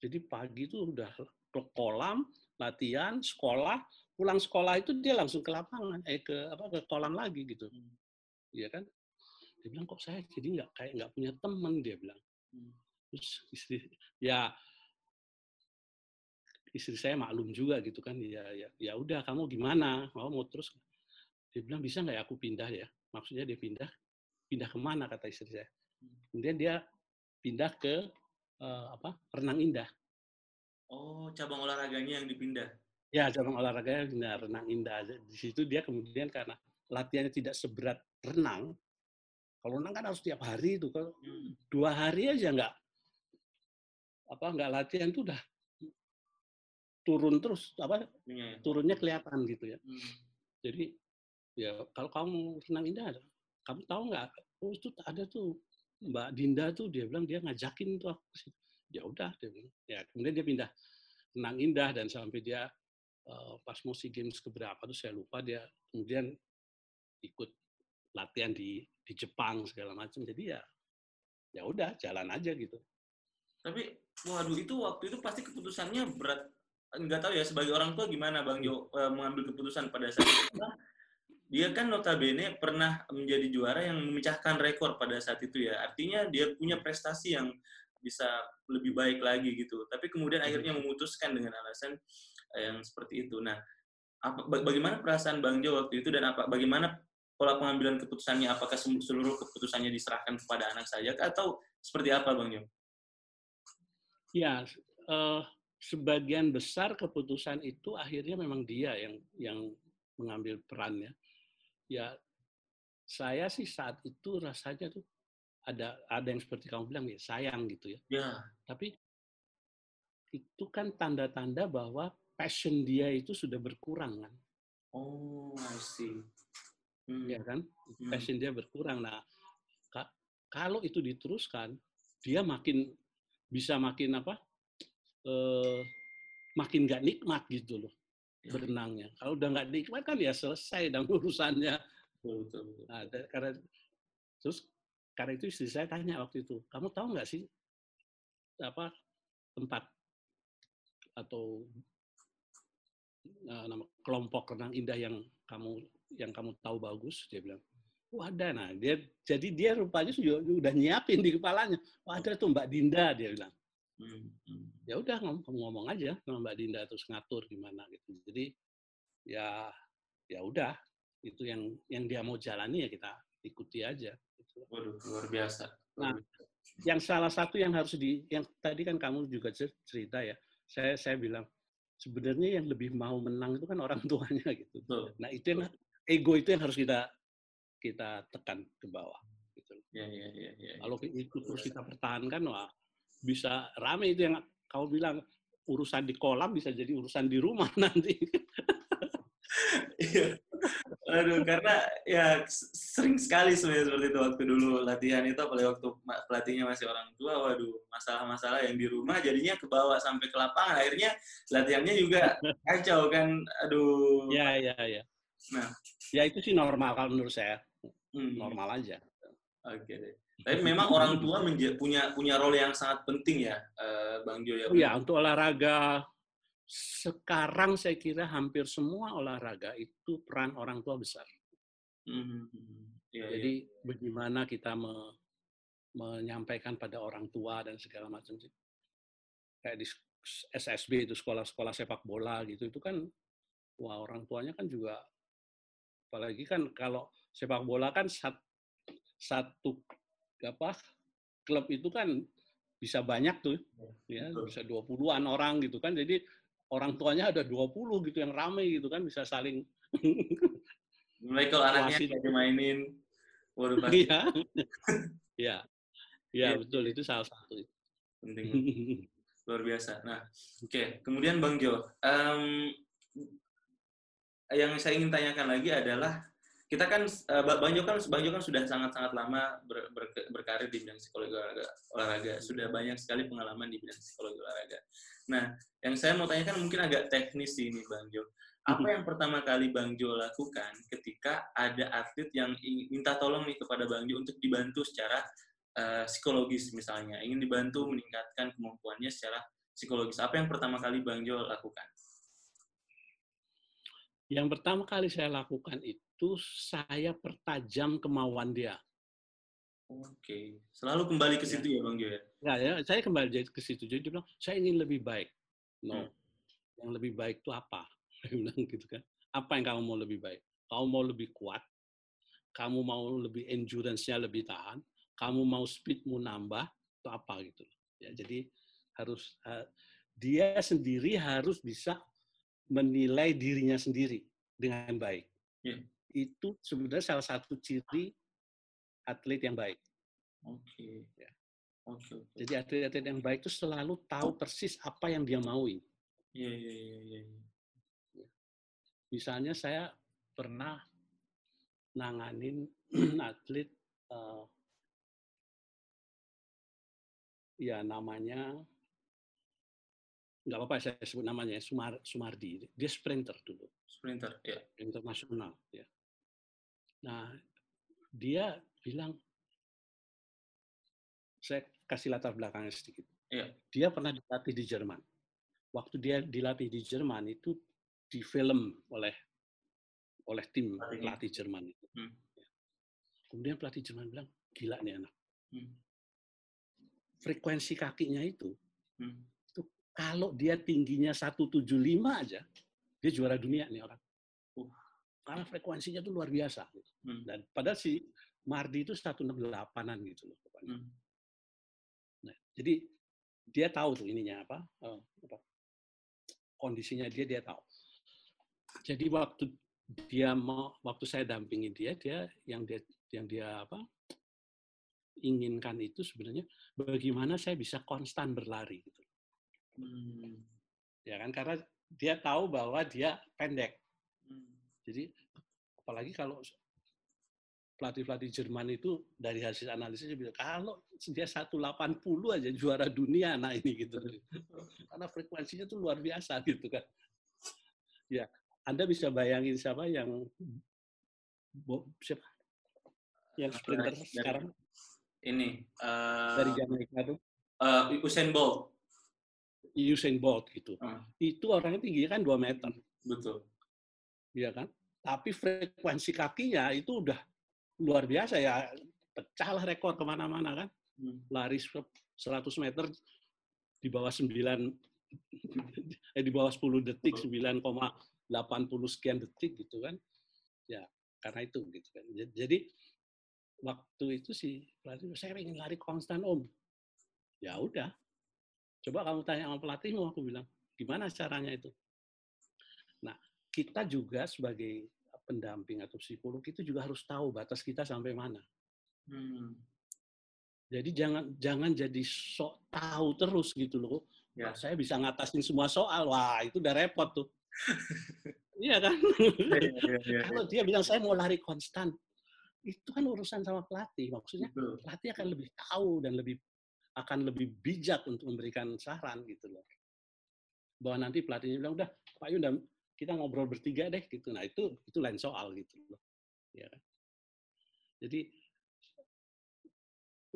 Jadi pagi itu udah ke kolam, latihan, sekolah, pulang sekolah itu dia langsung ke lapangan, eh ke apa ke kolam lagi gitu. Hmm. Iya kan? Dia bilang kok saya jadi nggak kayak nggak punya teman dia bilang. Hmm. Terus istri ya istri saya maklum juga gitu kan ya ya ya udah kamu gimana mau mau terus dia bilang bisa nggak ya aku pindah ya? Maksudnya dia pindah pindah ke mana kata istri saya. Kemudian dia pindah ke uh, apa renang indah. Oh cabang olahraganya yang dipindah? Ya cabang olahraganya pindah renang indah. Di situ dia kemudian karena latihannya tidak seberat renang kalau renang kan harus tiap hari itu kalau hmm. dua hari aja nggak apa nggak latihan itu udah turun terus apa ya. turunnya kelihatan gitu ya. Hmm. jadi ya kalau kamu senang indah kamu tahu nggak? Oh itu ada tuh Mbak Dinda tuh dia bilang dia ngajakin tuh aku ya udah dia bilang. Ya kemudian dia pindah. Senang indah dan sampai dia uh, pas mau sea games keberapa tuh saya lupa dia kemudian ikut latihan di di Jepang segala macam. Jadi ya ya udah jalan aja gitu. Tapi waduh itu waktu itu pasti keputusannya berat. Nggak tahu ya sebagai orang tua gimana bang Jo uh, mengambil keputusan pada saat itu dia kan notabene pernah menjadi juara yang memecahkan rekor pada saat itu ya. Artinya dia punya prestasi yang bisa lebih baik lagi gitu. Tapi kemudian hmm. akhirnya memutuskan dengan alasan eh, yang seperti itu. Nah, apa, bagaimana perasaan Bang Jo waktu itu dan apa bagaimana pola pengambilan keputusannya? Apakah seluruh keputusannya diserahkan kepada anak saja atau seperti apa Bang Jo? Ya, uh, sebagian besar keputusan itu akhirnya memang dia yang yang mengambil perannya ya saya sih saat itu rasanya tuh ada ada yang seperti kamu bilang ya sayang gitu ya. Ya. Tapi itu kan tanda-tanda bahwa passion dia itu sudah berkurang kan. Oh, I see. Hmm. Ya kan? Hmm. Passion dia berkurang. Nah, ka kalau itu diteruskan, dia makin bisa makin apa? Eh, makin nggak nikmat gitu loh berenangnya. Kalau udah nggak nikmat kan ya selesai dan urusannya. Betul, betul, Nah, karena terus karena itu istri saya tanya waktu itu, kamu tahu nggak sih apa tempat atau uh, nama kelompok renang indah yang kamu yang kamu tahu bagus? Dia bilang, oh ada. Nah, dia jadi dia rupanya sudah, sudah nyiapin di kepalanya. Oh ada tuh Mbak Dinda dia bilang. Hmm. Ya udah ngomong-ngomong aja sama Mbak Dinda terus ngatur gimana gitu. Jadi ya ya udah itu yang yang dia mau jalani ya kita ikuti aja. Gitu. Waduh luar biasa. Nah, yang salah satu yang harus di yang tadi kan kamu juga cerita ya. Saya saya bilang sebenarnya yang lebih mau menang itu kan orang tuanya gitu. Betul. Nah itu yang ego itu yang harus kita kita tekan ke bawah. Gitu. Ya, ya, ya, ya, Kalau itu terus kita pertahankan, wah bisa rame itu yang kau bilang urusan di kolam bisa jadi urusan di rumah nanti. Iya. Aduh, karena ya sering sekali sebenarnya seperti itu waktu dulu latihan itu apalagi waktu pelatihnya masih orang tua, waduh, masalah-masalah yang di rumah jadinya kebawa sampai ke lapangan. Akhirnya latihannya juga kacau kan. Aduh. Ya, ya, ya. Nah, ya itu sih normal kalau menurut saya. Hmm. Normal aja. Oke okay, deh. Tapi memang orang tua punya punya role yang sangat penting ya, uh, Bang Jo ya. Iya, untuk olahraga sekarang saya kira hampir semua olahraga itu peran orang tua besar. Mm-hmm. Ya, Jadi ya. bagaimana kita me, menyampaikan pada orang tua dan segala macam sih. Kayak di SSB itu sekolah-sekolah sepak bola gitu itu kan wah orang tuanya kan juga apalagi kan kalau sepak bola kan satu apa klub itu kan bisa banyak tuh ya Betul. bisa 20-an orang gitu kan jadi orang tuanya ada 20 gitu yang ramai gitu kan bisa saling mulai kalau anaknya Wasit. aja mainin waduh pasti Iya. Iya. Iya, Iya. betul itu salah satu. penting luar biasa. Nah, oke. Kemudian Bang Jo, em, yang saya ingin tanyakan lagi adalah kita kan eh, Ba- Bang Jo kan Bang Jo kan sudah sangat-sangat lama ber- ber- berkarir di bidang psikologi olahraga, olahraga. Sudah banyak sekali pengalaman di bidang psikologi olahraga. Nah, yang saya mau tanyakan mungkin agak teknis sih ini Bang Jo. Apa yang pertama kali Bang Jo lakukan ketika ada atlet yang ingin minta tolong nih kepada Bang Jo untuk dibantu secara eh, psikologis misalnya, ingin dibantu meningkatkan kemampuannya secara psikologis. Apa yang pertama kali Bang Jo lakukan? Yang pertama kali saya lakukan itu saya pertajam kemauan dia. Oke, selalu kembali ke Ya. situ ya Bang Jo ya. Ya, ya, saya kembali ke situ. Jadi dia bilang, saya ingin lebih baik. No, Hmm. yang lebih baik itu apa? Dia bilang gitu kan. Apa yang kamu mau lebih baik? Kamu mau lebih kuat? Kamu mau lebih endurance-nya lebih tahan? Kamu mau speed-mu nambah? Itu apa gitu. Ya, jadi harus eh, dia sendiri harus bisa menilai dirinya sendiri dengan baik. Ya. Itu sebenarnya salah satu ciri atlet yang baik. Oke. Ya. Oke, oke. Jadi atlet-atlet yang baik itu selalu tahu persis apa yang dia maui. Iya, iya, iya, iya. iya. Misalnya saya pernah nanganin atlet, eh, ya namanya, nggak apa-apa saya sebut namanya, Sumar, Sumardi. Dia sprinter dulu, Sprinter, ya. internasional. Ya. Nah, dia bilang, saya kasih latar belakangnya sedikit. Iya. Dia pernah dilatih di Jerman. Waktu dia dilatih di Jerman itu di film oleh oleh tim pelatih Jerman itu. Hmm. Kemudian pelatih Jerman bilang, gila nih anak. Hmm. Frekuensi kakinya itu, Hmm. kalau dia tingginya 175 aja, dia juara dunia nih orang. Uh. Karena frekuensinya tuh luar biasa. Hmm. Dan padahal si Mardi itu 168-an gitu loh. pokoknya. Hmm. Nah, jadi dia tahu tuh ininya apa, eh, apa kondisinya dia dia tahu. Jadi waktu dia mau waktu saya dampingi dia dia yang dia yang dia apa inginkan itu sebenarnya bagaimana saya bisa konstan berlari gitu. Hmm. Ya kan karena dia tahu bahwa dia pendek. Jadi apalagi kalau pelatih-pelatih Jerman itu dari hasil analisis dia bilang kalau dia 180 aja juara dunia nah ini gitu. Karena frekuensinya tuh luar biasa gitu kan. Ya, Anda bisa bayangin siapa yang Bo- siapa? Yang sprinter Dari- sekarang Ini eh dari Jamaika tuh eh, Usain Bolt. Usain Bolt gitu. Hmm. Itu orangnya tingginya kan 2 meter, Betul. Ya kan? Tapi frekuensi kakinya itu udah luar biasa ya. Pecahlah rekor ke mana-mana kan. Hmm. Lari 100 meter di bawah 9 eh di bawah 10 detik 9,80 sekian detik gitu kan. Ya, karena itu gitu kan. Jadi waktu itu sih pelatih saya ingin lari konstan om. Ya udah. Coba kamu tanya sama pelatihmu aku bilang, gimana caranya itu? Kita juga sebagai pendamping atau psikolog itu juga harus tahu batas kita sampai mana. Hmm. Jadi jangan jangan jadi sok tahu terus gitu loh. Ya. Saya bisa ngatasin semua soal. Wah, itu udah repot tuh. iya kan? Iya, iya, iya. Kalau dia bilang saya mau lari konstan, itu kan urusan sama pelatih. Maksudnya Betul. pelatih akan lebih tahu dan lebih akan lebih bijak untuk memberikan saran gitu loh. Bahwa nanti pelatihnya bilang udah Pak Yunda kita ngobrol bertiga deh gitu. Nah itu itu lain soal gitu loh. Ya kan? Jadi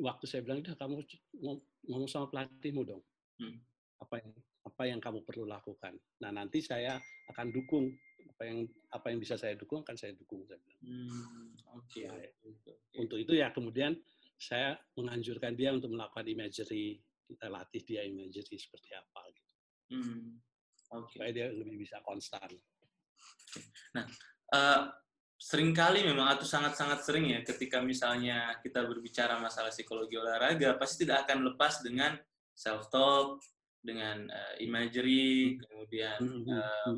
waktu saya bilang udah kamu ngom- ngomong sama pelatihmu dong. Hmm. Apa yang apa yang kamu perlu lakukan. Nah nanti saya akan dukung apa yang apa yang bisa saya dukung akan saya dukung. Saya bilang. Hmm. Oke. Ya. Untuk itu ya kemudian saya menganjurkan dia untuk melakukan imagery. Kita latih dia imagery seperti apa gitu. Hmm. Oke. Supaya dia lebih bisa konstan. Eh, sering kali memang atau sangat-sangat sering ya ketika misalnya kita berbicara masalah psikologi olahraga pasti tidak akan lepas dengan self talk dengan eh, imagery kemudian eh,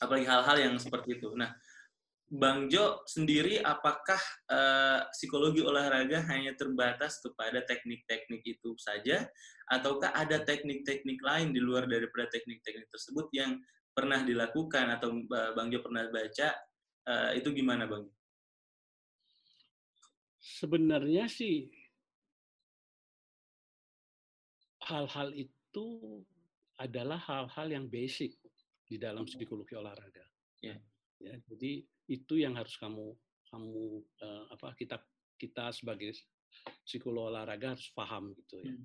apalagi hal-hal yang seperti itu. Nah, Bang Jo sendiri apakah uh, psikologi olahraga hanya terbatas kepada teknik-teknik itu saja ataukah ada teknik-teknik lain di luar daripada teknik-teknik tersebut yang pernah dilakukan atau uh, Bang Jo pernah baca uh, itu gimana Bang? Sebenarnya sih hal-hal itu adalah hal-hal yang basic di dalam psikologi olahraga. Yeah. Ya, jadi itu yang harus kamu kamu uh, apa kita kita sebagai psikolog olahraga harus paham gitu ya hmm.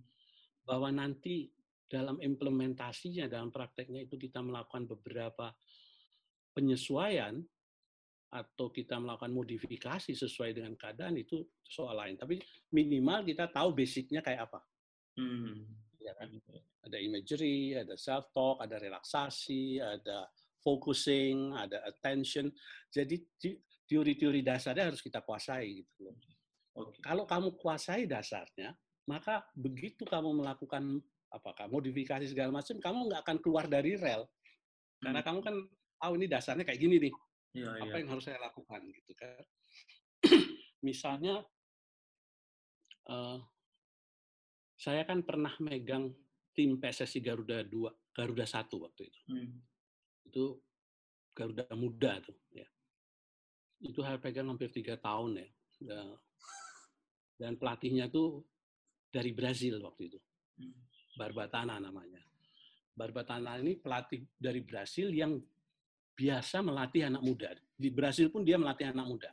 bahwa nanti dalam implementasinya dalam prakteknya itu kita melakukan beberapa penyesuaian atau kita melakukan modifikasi sesuai dengan keadaan itu soal lain tapi minimal kita tahu basicnya kayak apa hmm. ya kan ada imagery ada self talk ada relaksasi ada focusing, ada attention. Jadi teori-teori dasarnya harus kita kuasai gitu loh. Okay. Kalau kamu kuasai dasarnya, maka begitu kamu melakukan apakah modifikasi segala macam, kamu nggak akan keluar dari rel. Karena hmm. kamu kan tahu oh, ini dasarnya kayak gini nih. Ya, apa ya. yang harus saya lakukan gitu kan. Misalnya uh, saya kan pernah megang tim PSSI Garuda 2, Garuda 1 waktu itu. Hmm itu Garuda Muda tuh ya. Itu saya pegang hampir tiga tahun ya. Dan pelatihnya tuh dari Brazil waktu itu. Hmm. Barbatana namanya. Barbatana ini pelatih dari Brazil yang biasa melatih anak muda. Di Brazil pun dia melatih anak muda.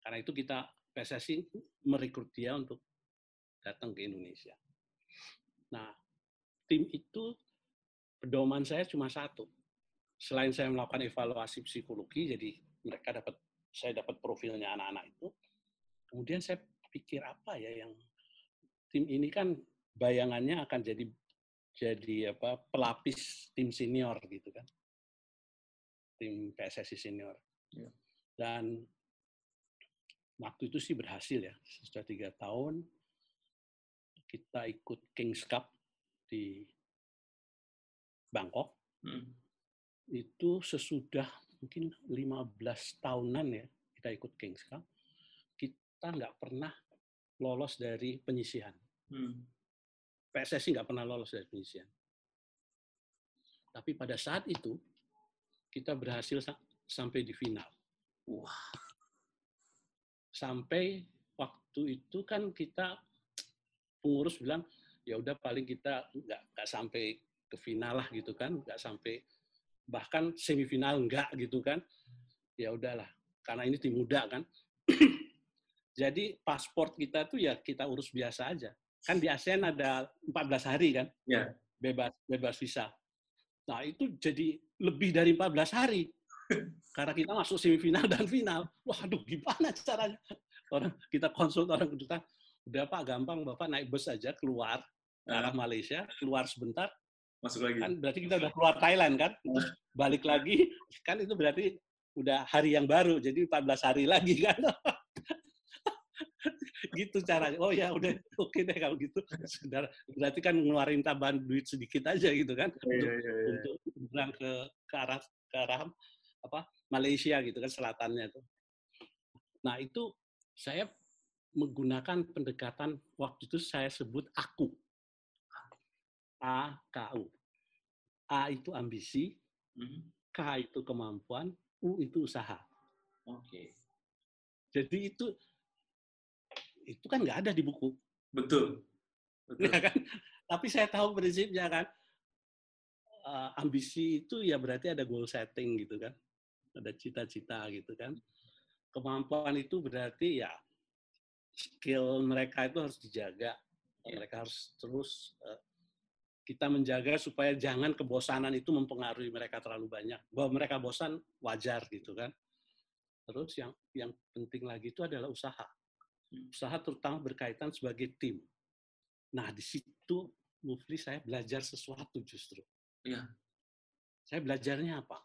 Karena itu kita PSSI merekrut dia untuk datang ke Indonesia. Nah tim itu pedoman saya cuma satu selain saya melakukan evaluasi psikologi, jadi mereka dapat saya dapat profilnya anak-anak itu. Kemudian saya pikir apa ya yang tim ini kan bayangannya akan jadi jadi apa pelapis tim senior gitu kan, tim PSSI senior. Ya. Dan waktu itu sih berhasil ya, sudah tiga tahun kita ikut Kings Cup di Bangkok. Hmm itu sesudah mungkin 15 tahunan ya kita ikut Kings Cup, kita nggak pernah lolos dari penyisihan. Hmm. PSSI nggak pernah lolos dari penyisihan. Tapi pada saat itu kita berhasil sampai di final. Wah. Sampai waktu itu kan kita pengurus bilang ya udah paling kita nggak nggak sampai ke final lah gitu kan, nggak sampai bahkan semifinal enggak gitu kan. Ya udahlah karena ini tim muda kan. Jadi paspor kita tuh ya kita urus biasa aja. Kan di ASEAN ada 14 hari kan? Ya. bebas bebas visa. Nah itu jadi lebih dari 14 hari. Karena kita masuk semifinal dan final. Waduh gimana caranya? Orang kita konsul orang kedutaan. Udah pak gampang. Bapak naik bus aja keluar. Ke arah Malaysia keluar sebentar masuk lagi. Kan berarti kita udah keluar Thailand kan? Balik lagi kan itu berarti udah hari yang baru jadi 14 hari lagi kan? Gitu caranya. Oh ya udah oke okay deh kalau gitu. Sebentar, berarti kan ngeluarin tambahan duit sedikit aja gitu kan? Yeah, untuk, yeah, yeah. untuk berang ke ke arah ke arah apa Malaysia gitu kan selatannya itu nah itu saya menggunakan pendekatan waktu itu saya sebut aku A, K, U. A itu ambisi, hmm. K itu kemampuan, U itu usaha. Oke. Okay. Jadi itu itu kan nggak ada di buku. Betul. Betul. Ya kan? Tapi saya tahu prinsipnya kan. Uh, ambisi itu ya berarti ada goal setting gitu kan. Ada cita-cita gitu kan. Kemampuan itu berarti ya skill mereka itu harus dijaga. Yeah. Mereka harus terus uh, kita menjaga supaya jangan kebosanan itu mempengaruhi mereka terlalu banyak. Bahwa mereka bosan wajar gitu kan. Terus yang yang penting lagi itu adalah usaha. Hmm. Usaha terutama berkaitan sebagai tim. Nah, di situ Mufli saya belajar sesuatu justru. Ya. Saya belajarnya apa?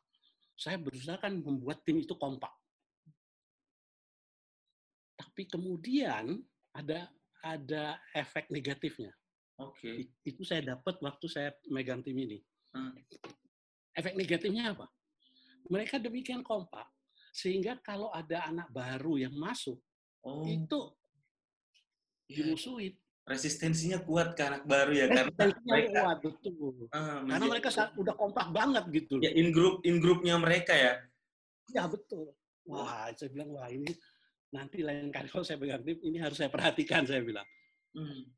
Saya berusaha kan membuat tim itu kompak. Tapi kemudian ada ada efek negatifnya. Oke. Okay. Itu saya dapat waktu saya megang tim ini. Hmm. Efek negatifnya apa? Mereka demikian kompak, sehingga kalau ada anak baru yang masuk oh. itu iya. dimusuhin resistensinya kuat ke anak baru ya karena mereka kuat betul uh, karena mereka udah kompak banget gitu ya in group in grupnya mereka ya ya betul wah saya bilang wah ini nanti lain kali kalau saya pegang tim ini harus saya perhatikan saya bilang hmm.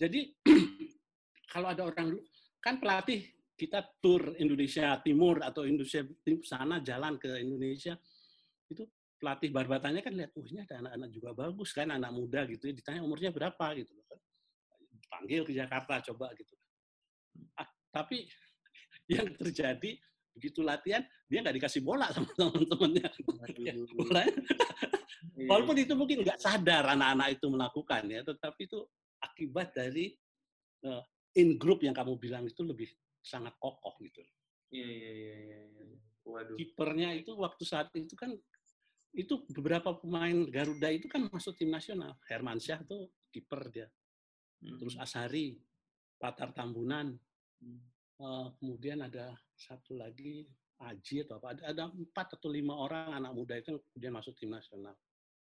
Jadi kalau ada orang kan pelatih kita tur Indonesia Timur atau Indonesia sana jalan ke Indonesia itu pelatih barbatannya kan lihat, oh ini ada anak-anak juga bagus kan, anak muda gitu. Ya. Ditanya umurnya berapa gitu. Panggil ke Jakarta coba gitu. Ah, tapi yang terjadi begitu latihan dia nggak dikasih bola sama teman-temannya. Walaupun itu mungkin nggak sadar anak-anak itu melakukan ya, tetapi itu akibat dari uh, in group yang kamu bilang itu lebih sangat kokoh gitu. Iya iya iya. iya. Waduh. Kipernya itu waktu saat itu kan itu beberapa pemain Garuda itu kan masuk tim nasional. Herman Syah tuh kiper dia. Hmm. Terus Asari, Patar Tambunan. Hmm. Uh, kemudian ada satu lagi Aji atau apa. Ada, ada empat atau lima orang anak muda itu kemudian masuk tim nasional.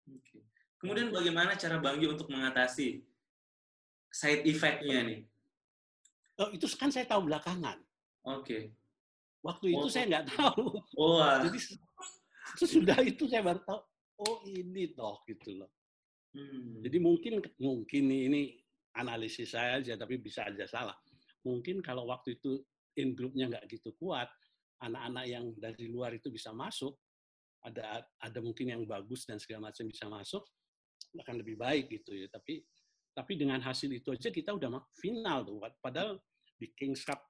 Okay. Kemudian bagaimana cara Bang untuk mengatasi side effect-nya nih? Oh, itu kan saya tahu belakangan. Oke. Okay. Waktu itu oh. saya nggak tahu. Oh, Jadi sesudah itu saya baru tahu, oh ini toh gitu loh. Hmm. Jadi mungkin mungkin ini analisis saya aja, tapi bisa aja salah. Mungkin kalau waktu itu in groupnya nggak gitu kuat, anak-anak yang dari luar itu bisa masuk, ada ada mungkin yang bagus dan segala macam bisa masuk, akan lebih baik gitu ya. Tapi tapi dengan hasil itu aja kita udah final tuh. Padahal di Kings Cup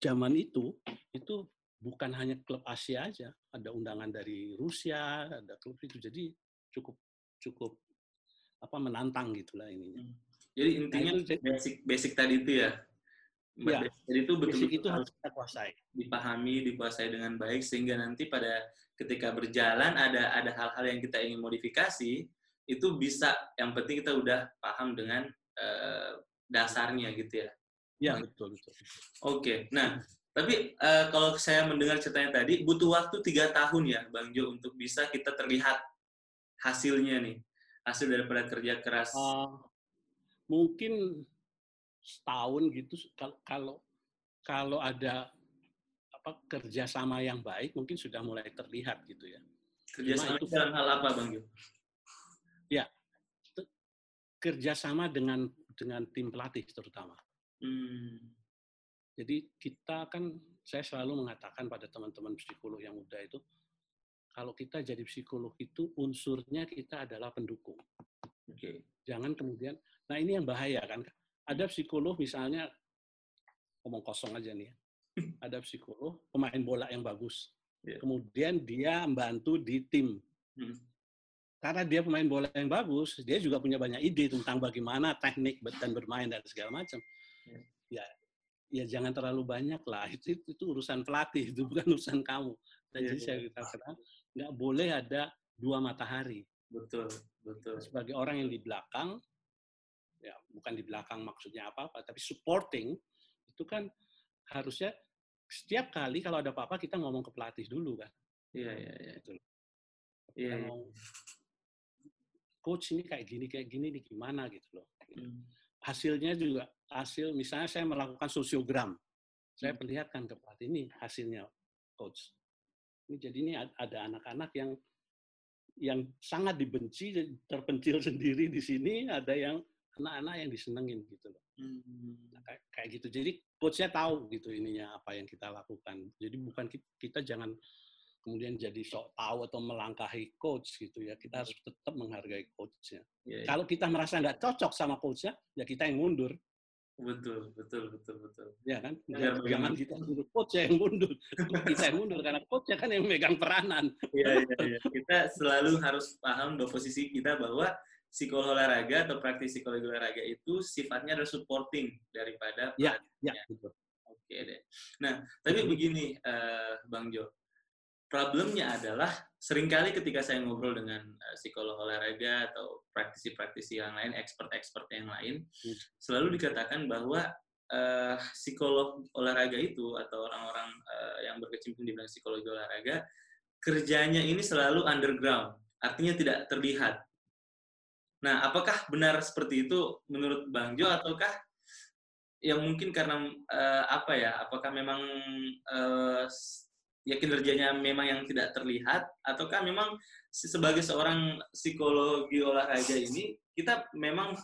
zaman itu itu bukan hanya klub Asia aja, ada undangan dari Rusia, ada klub itu. Jadi cukup cukup apa menantang gitulah ininya. Hmm. Jadi intinya nah, itu, basic basic tadi itu ya. Ya, jadi itu betul, betul itu harus kita kuasai. Dipahami, dikuasai dengan baik sehingga nanti pada ketika berjalan ada ada hal-hal yang kita ingin modifikasi itu bisa yang penting kita udah paham dengan uh, dasarnya gitu ya. Ya betul betul. Oke, okay. nah tapi uh, kalau saya mendengar ceritanya tadi, butuh waktu tiga tahun ya, Bang Jo, untuk bisa kita terlihat hasilnya nih, hasil daripada kerja keras. Uh, mungkin setahun gitu, kalau kalau ada apa kerjasama yang baik, mungkin sudah mulai terlihat gitu ya. Kerjasama itu dalam hal apa, Bang Jo? Kerjasama dengan dengan tim pelatih terutama. Hmm jadi kita kan, saya selalu mengatakan pada teman-teman psikolog yang muda itu, kalau kita jadi psikolog itu unsurnya kita adalah pendukung. Okay. Jangan kemudian, nah ini yang bahaya kan. Ada psikolog misalnya, ngomong kosong aja nih ya, ada psikolog, pemain bola yang bagus. Yeah. Kemudian dia membantu di tim. Hmm. Karena dia pemain bola yang bagus, dia juga punya banyak ide tentang bagaimana teknik dan bermain dan segala macam. Ya, ya jangan terlalu banyak lah. Itu itu, itu urusan pelatih itu bukan urusan kamu. Dan yeah, jadi saya katakan nggak boleh ada dua matahari. Betul betul. Sebagai orang yang di belakang ya bukan di belakang maksudnya apa apa tapi supporting itu kan harusnya setiap kali kalau ada apa-apa kita ngomong ke pelatih dulu kan. Iya iya iya. Gitu. iya, iya. Coach ini kayak gini kayak gini nih gimana gitu loh hmm. hasilnya juga hasil misalnya saya melakukan sosiogram, saya hmm. perlihatkan ke pelatih ini hasilnya coach. Ini jadi ini ada anak-anak yang yang sangat dibenci, terpencil sendiri di sini, ada yang anak-anak yang disenengin gitu loh. Hmm. Nah, kayak, kayak gitu. Jadi coachnya tahu gitu ininya apa yang kita lakukan. Jadi bukan kita, kita jangan kemudian jadi sok tahu atau melangkahi coach gitu ya. Kita harus tetap menghargai coachnya. Yeah, yeah. Kalau kita merasa nggak cocok sama coachnya, ya kita yang mundur. Betul, betul, betul, betul. Ya kan? Jangan, jangan kita mundur, coach yang mundur. kita yang mundur, karena coach kan yang megang peranan. Iya, iya, iya. Kita selalu harus paham bahwa posisi kita bahwa psikolog olahraga atau praktis psikologi olahraga itu sifatnya adalah supporting daripada ya, ya, betul. Oke deh. Nah, tapi begini, uh, Bang Jo problemnya adalah sering kali ketika saya ngobrol dengan uh, psikolog olahraga atau praktisi-praktisi yang lain, expert-expert yang lain, hmm. selalu dikatakan bahwa uh, psikolog olahraga itu atau orang-orang uh, yang berkecimpung di bidang psikologi olahraga kerjanya ini selalu underground, artinya tidak terlihat. Nah, apakah benar seperti itu menurut Bang Jo ataukah yang mungkin karena uh, apa ya? Apakah memang uh, ya kinerjanya memang yang tidak terlihat ataukah memang sebagai seorang psikologi olahraga ini kita memang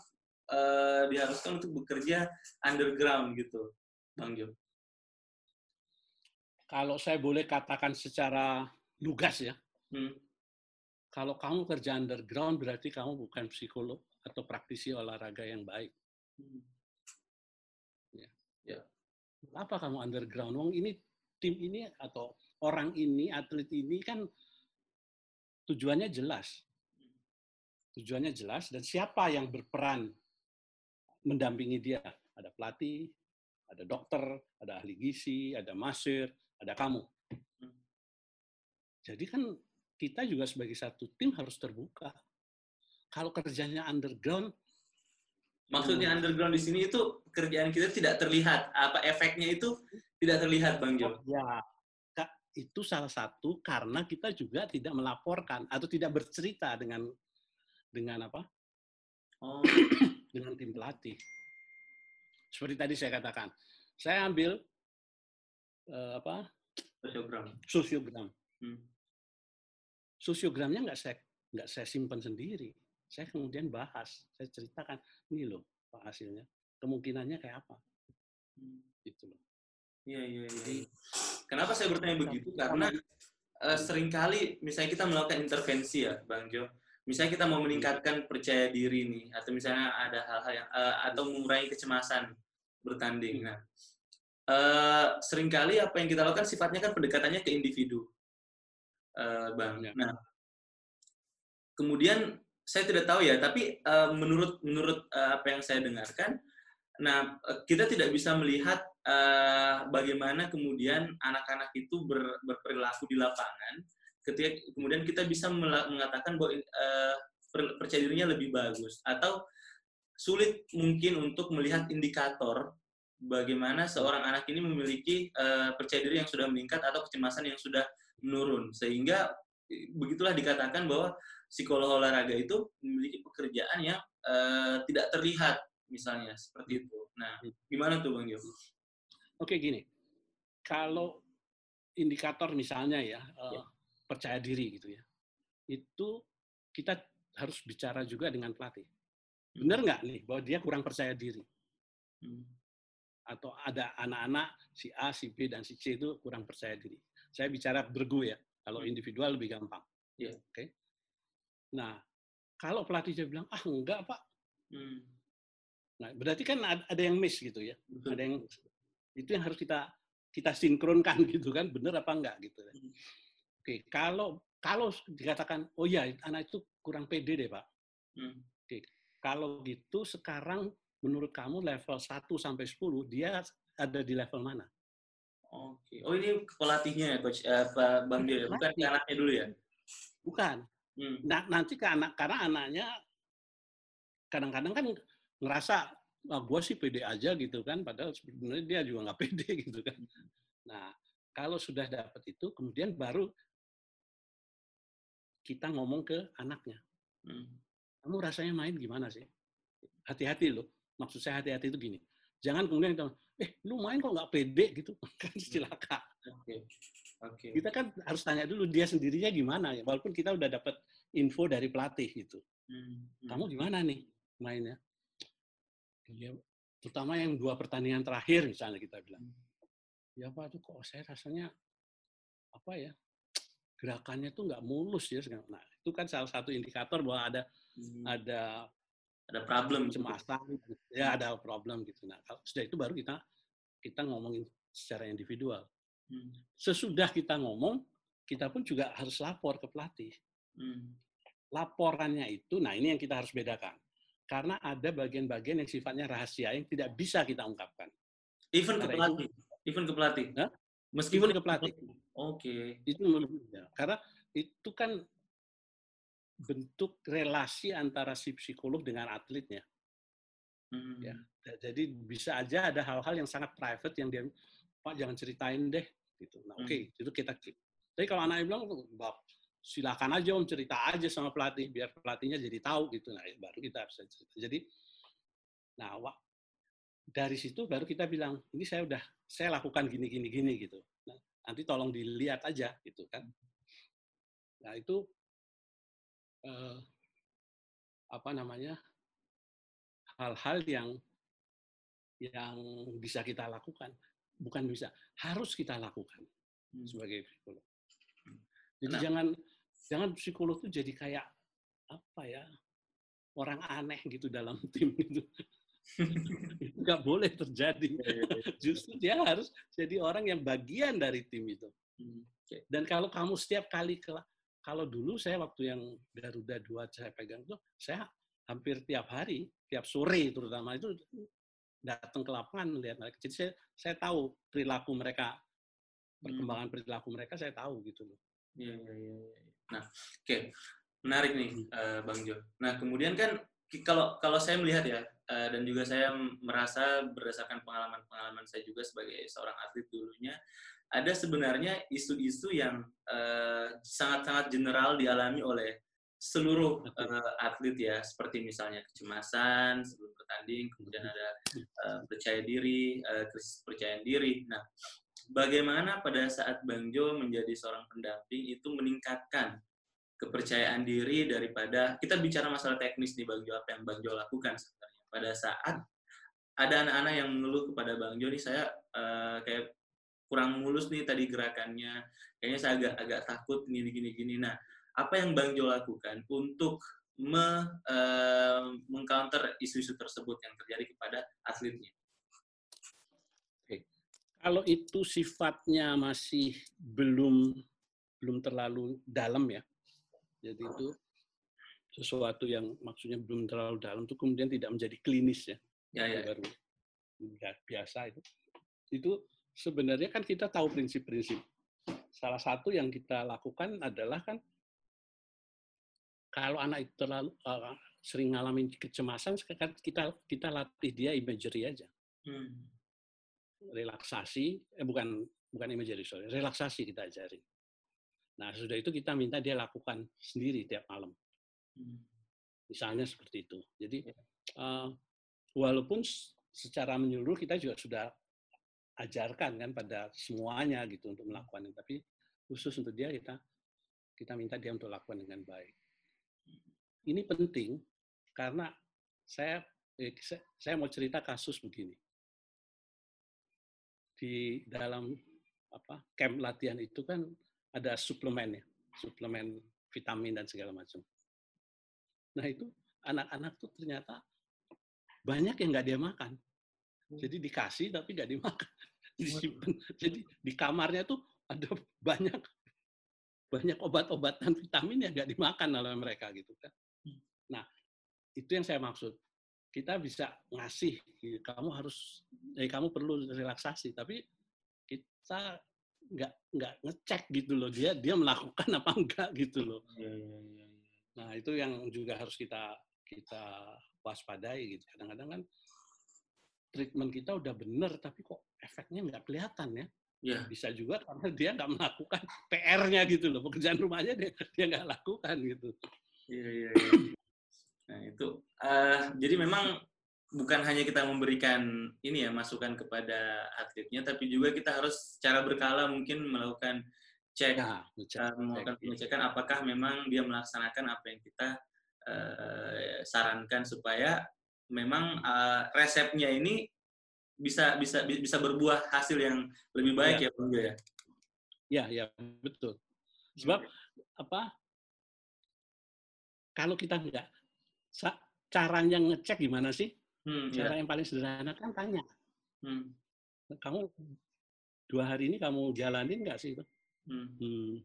uh, diharuskan untuk bekerja underground gitu, Bang Jo? Kalau saya boleh katakan secara lugas ya, hmm kalau kamu kerja underground berarti kamu bukan psikolog atau praktisi olahraga yang baik. Hmm. Ya. ya. Apa kamu underground? Wong ini tim ini atau orang ini, atlet ini kan tujuannya jelas. Tujuannya jelas dan siapa yang berperan mendampingi dia? Ada pelatih, ada dokter, ada ahli gizi, ada masir, ada kamu. Jadi kan kita juga sebagai satu tim harus terbuka. Kalau kerjanya underground, maksudnya hmm. underground di sini itu kerjaan kita tidak terlihat. Apa efeknya itu tidak terlihat, Bang Jo? Ya, itu salah satu karena kita juga tidak melaporkan atau tidak bercerita dengan dengan apa? Oh. dengan tim pelatih. Seperti tadi saya katakan, saya ambil uh, apa? Sosiogram. Sosiogram. Hmm sosiogramnya nggak saya nggak saya simpan sendiri. Saya kemudian bahas, saya ceritakan ini loh pak hasilnya, kemungkinannya kayak apa, hmm. gitu loh. Iya iya. iya. Jadi, kenapa saya bertanya begitu? Karena uh, sering kali misalnya kita melakukan intervensi ya, Bang Jo. Misalnya kita mau meningkatkan percaya diri nih, atau misalnya ada hal-hal yang uh, atau mengurangi kecemasan bertanding. Nah, uh, sering kali apa yang kita lakukan sifatnya kan pendekatannya ke individu uh, bang. Ya. Nah, kemudian saya tidak tahu ya, tapi uh, menurut menurut uh, apa yang saya dengarkan, nah kita tidak bisa melihat uh, bagaimana kemudian anak-anak itu ber, berperilaku di lapangan, ketika kemudian kita bisa mengatakan bahwa uh, percaya dirinya lebih bagus atau sulit mungkin untuk melihat indikator bagaimana seorang anak ini memiliki uh, percaya diri yang sudah meningkat atau kecemasan yang sudah menurun sehingga begitulah dikatakan bahwa psikolog olahraga itu memiliki pekerjaan yang uh, tidak terlihat misalnya seperti itu. Nah, gimana tuh Bang Jo? Oke gini, kalau indikator misalnya ya, uh, ya. percaya diri gitu ya, itu kita harus bicara juga dengan pelatih. Hmm. Benar nggak nih bahwa dia kurang percaya diri? Hmm. Atau ada anak-anak si A, si B, dan si C itu kurang percaya diri saya bicara bergu ya. Kalau hmm. individual lebih gampang. Yeah. Oke. Okay? Nah, kalau pelatihnya bilang, ah enggak pak. Hmm. Nah, berarti kan ada yang miss gitu ya. Betul. Ada yang itu yang harus kita kita sinkronkan gitu kan, benar apa enggak gitu. Hmm. Oke, okay. kalau kalau dikatakan, oh ya anak itu kurang pede deh pak. Hmm. Oke, okay. kalau gitu sekarang menurut kamu level 1 sampai 10 dia ada di level mana? Oke. Oh ini pelatihnya ya coach eh, Bang Dio, ya? bukan ke anaknya dulu ya? Bukan. Hmm. Nah, nanti ke anak karena anaknya kadang-kadang kan ngerasa ah, gue sih pede aja gitu kan, padahal sebenarnya dia juga nggak pede gitu kan. Nah, kalau sudah dapat itu, kemudian baru kita ngomong ke anaknya. Hmm. Kamu rasanya main gimana sih? Hati-hati loh. Maksud saya hati-hati itu gini. Jangan kemudian kita, eh lu main kok nggak pede gitu kan silakan. Oke. Okay. Kita kan harus tanya dulu dia sendirinya gimana ya, walaupun kita udah dapat info dari pelatih gitu. Hmm. Kamu gimana nih mainnya? Ya, terutama yang dua pertandingan terakhir misalnya kita bilang. Hmm. Ya Pak, tuh kok saya rasanya apa ya gerakannya tuh nggak mulus ya. Nah itu kan salah satu indikator bahwa ada hmm. ada ada problem cemasan ya ada problem gitu nah kalau sudah itu baru kita kita ngomongin secara individual hmm. sesudah kita ngomong kita pun juga harus lapor ke pelatih hmm. laporannya itu nah ini yang kita harus bedakan karena ada bagian-bagian yang sifatnya rahasia yang tidak bisa kita ungkapkan even ke pelatih even ke pelatih huh? meskipun ke pelatih oke okay. itu ya. karena itu kan bentuk relasi antara si psikolog dengan atletnya. Hmm. Ya, jadi bisa aja ada hal-hal yang sangat private yang dia Pak jangan ceritain deh gitu. Nah, oke, okay, hmm. itu kita keep. Tapi kalau anaknya bilang, silakan aja om cerita aja sama pelatih biar pelatihnya jadi tahu gitu. Nah baru kita bisa cerita. Jadi, nah dari situ baru kita bilang ini saya udah saya lakukan gini gini gini gitu. Nah, nanti tolong dilihat aja gitu kan. Nah itu eh, apa namanya hal-hal yang yang bisa kita lakukan bukan bisa harus kita lakukan hmm. sebagai psikolog. Jadi jangan jangan psikolog itu jadi kayak apa ya orang aneh gitu dalam tim itu nggak boleh terjadi iya, iya, iya. justru dia harus jadi orang yang bagian dari tim itu hmm, dan kalau kamu setiap kali ke kalau dulu saya waktu yang Garuda dua saya pegang itu saya hampir tiap hari tiap sore terutama itu datang ke lapangan melihat mereka jadi saya saya tahu perilaku mereka hmm. perkembangan perilaku mereka saya tahu gitu loh Iya, iya, iya. Nah, oke. Okay. Menarik nih, uh, Bang Jo. Nah, kemudian kan kalau kalau saya melihat ya, uh, dan juga saya merasa berdasarkan pengalaman-pengalaman saya juga sebagai seorang atlet dulunya, ada sebenarnya isu-isu yang sangat-sangat uh, general dialami oleh seluruh uh, atlet ya, seperti misalnya kecemasan sebelum bertanding, kemudian ada uh, percaya diri, uh, krisis percaya diri. Nah, bagaimana pada saat Bang Jo menjadi seorang pendamping itu meningkatkan kepercayaan diri daripada kita bicara masalah teknis nih Bang Jo apa yang Bang Jo lakukan sebenarnya. Pada saat ada anak-anak yang mengeluh kepada Bang Jo nih saya uh, kayak kurang mulus nih tadi gerakannya. Kayaknya saya agak agak takut gini gini gini. Nah apa yang Bang Jo lakukan untuk me, uh, mengcounter isu-isu tersebut yang terjadi kepada atletnya kalau itu sifatnya masih belum belum terlalu dalam ya. Jadi itu sesuatu yang maksudnya belum terlalu dalam itu kemudian tidak menjadi klinis ya. Ya, ya. Baru biasa itu. Itu sebenarnya kan kita tahu prinsip-prinsip. Salah satu yang kita lakukan adalah kan kalau anak itu terlalu uh, sering ngalamin kecemasan, kita kita latih dia imagery aja. Hmm relaksasi, eh bukan bukan imagery sorry, relaksasi kita ajarin. Nah sudah itu kita minta dia lakukan sendiri tiap malam. Hmm. Misalnya seperti itu. Jadi uh, walaupun secara menyeluruh kita juga sudah ajarkan kan pada semuanya gitu untuk melakukan tapi khusus untuk dia kita kita minta dia untuk lakukan dengan baik. Ini penting karena saya eh, saya mau cerita kasus begini di dalam apa camp latihan itu kan ada suplemen ya, suplemen vitamin dan segala macam. Nah itu anak-anak tuh ternyata banyak yang nggak dia makan. Hmm. Jadi dikasih tapi nggak dimakan, disimpan. Jadi di kamarnya tuh ada banyak banyak obat-obatan vitamin yang nggak dimakan oleh mereka gitu kan. Hmm. Nah itu yang saya maksud kita bisa ngasih kamu harus eh kamu perlu relaksasi tapi kita nggak nggak ngecek gitu loh dia dia melakukan apa enggak gitu loh. Ya, ya, ya, nah itu yang juga harus kita kita waspadai gitu. Kadang-kadang kan treatment kita udah bener tapi kok efeknya nggak kelihatan ya. Ya. bisa juga karena dia nggak melakukan PR-nya gitu loh pekerjaan rumahnya dia dia nggak lakukan gitu. Iya iya ya. Nah, itu uh, jadi memang bukan hanya kita memberikan ini ya masukan kepada atletnya tapi juga kita harus secara berkala mungkin melakukan cek ya, uh, melakukan pengecekan apakah memang dia melaksanakan apa yang kita uh, sarankan supaya memang uh, resepnya ini bisa bisa bisa berbuah hasil yang lebih baik ya, ya Bang ya. Ya, ya, betul. Sebab apa? Kalau kita nggak caranya ngecek gimana sih? Hmm, Cara ya. yang paling sederhana kan tanya. Hmm. Kamu dua hari ini kamu jalanin nggak sih itu? Hmm. Hmm.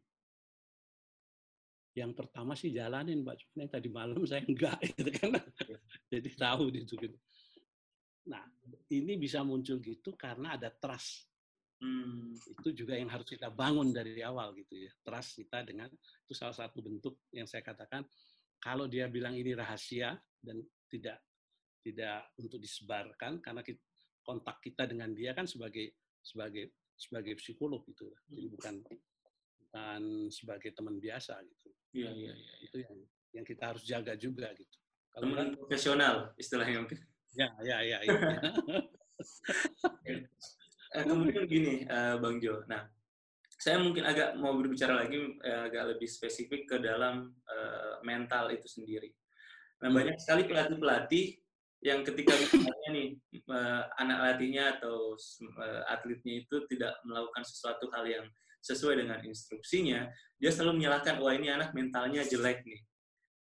Yang pertama sih jalanin, Mbak. Cuma tadi malam saya enggak, gitu kan. Jadi tahu itu gitu. Nah, ini bisa muncul gitu karena ada trust. Hmm. Itu juga yang harus kita bangun dari awal gitu ya. Trust kita dengan itu salah satu bentuk yang saya katakan kalau dia bilang ini rahasia dan tidak tidak untuk disebarkan karena kita, kontak kita dengan dia kan sebagai sebagai sebagai psikolog gitu jadi hmm. bukan bukan sebagai teman biasa gitu. Iya iya iya. Itu yang yang kita harus jaga juga gitu. Kalau teman profesional istilahnya mungkin. Ya ya ya. ya. kemudian gini uh, Bang Jo. Nah saya mungkin agak mau berbicara lagi uh, agak lebih spesifik ke dalam mental itu sendiri. Nah banyak sekali pelatih-pelatih yang ketika misalnya nih uh, anak latihnya atau uh, atletnya itu tidak melakukan sesuatu hal yang sesuai dengan instruksinya, dia selalu menyalahkan, wah ini anak mentalnya jelek nih,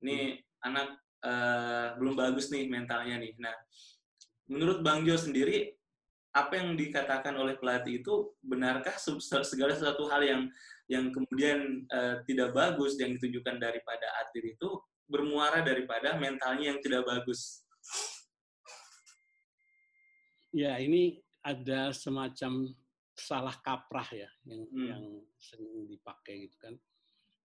ini anak uh, belum bagus nih mentalnya nih. Nah, menurut Bang Jo sendiri, apa yang dikatakan oleh pelatih itu benarkah segala sesuatu hal yang yang kemudian uh, tidak bagus yang ditunjukkan daripada atlet itu bermuara daripada mentalnya yang tidak bagus? Ya, ini ada semacam salah kaprah ya yang hmm. yang sering dipakai gitu kan.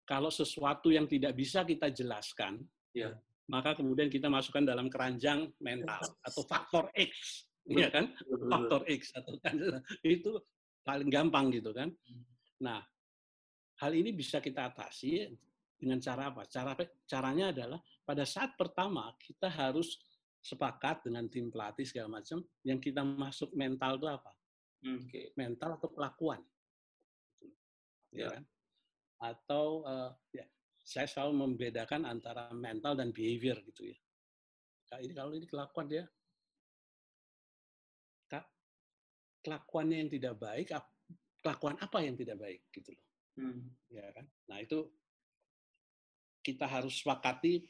Kalau sesuatu yang tidak bisa kita jelaskan, ya. maka kemudian kita masukkan dalam keranjang mental atau faktor X, ya kan? Faktor X atau kan itu paling gampang gitu kan. Hmm. Nah, hal ini bisa kita atasi dengan cara apa? Cara caranya adalah pada saat pertama kita harus sepakat dengan tim pelatih segala macam yang kita masuk mental itu apa? Okay. Mental atau kelakuan. Ya. Kan? Atau uh, ya, saya selalu membedakan antara mental dan behavior gitu ya. Nah, ini kalau ini kelakuan dia kelakuannya yang tidak baik, kelakuan apa yang tidak baik gitu loh. Hmm. Ya kan? Nah, itu kita harus sepakati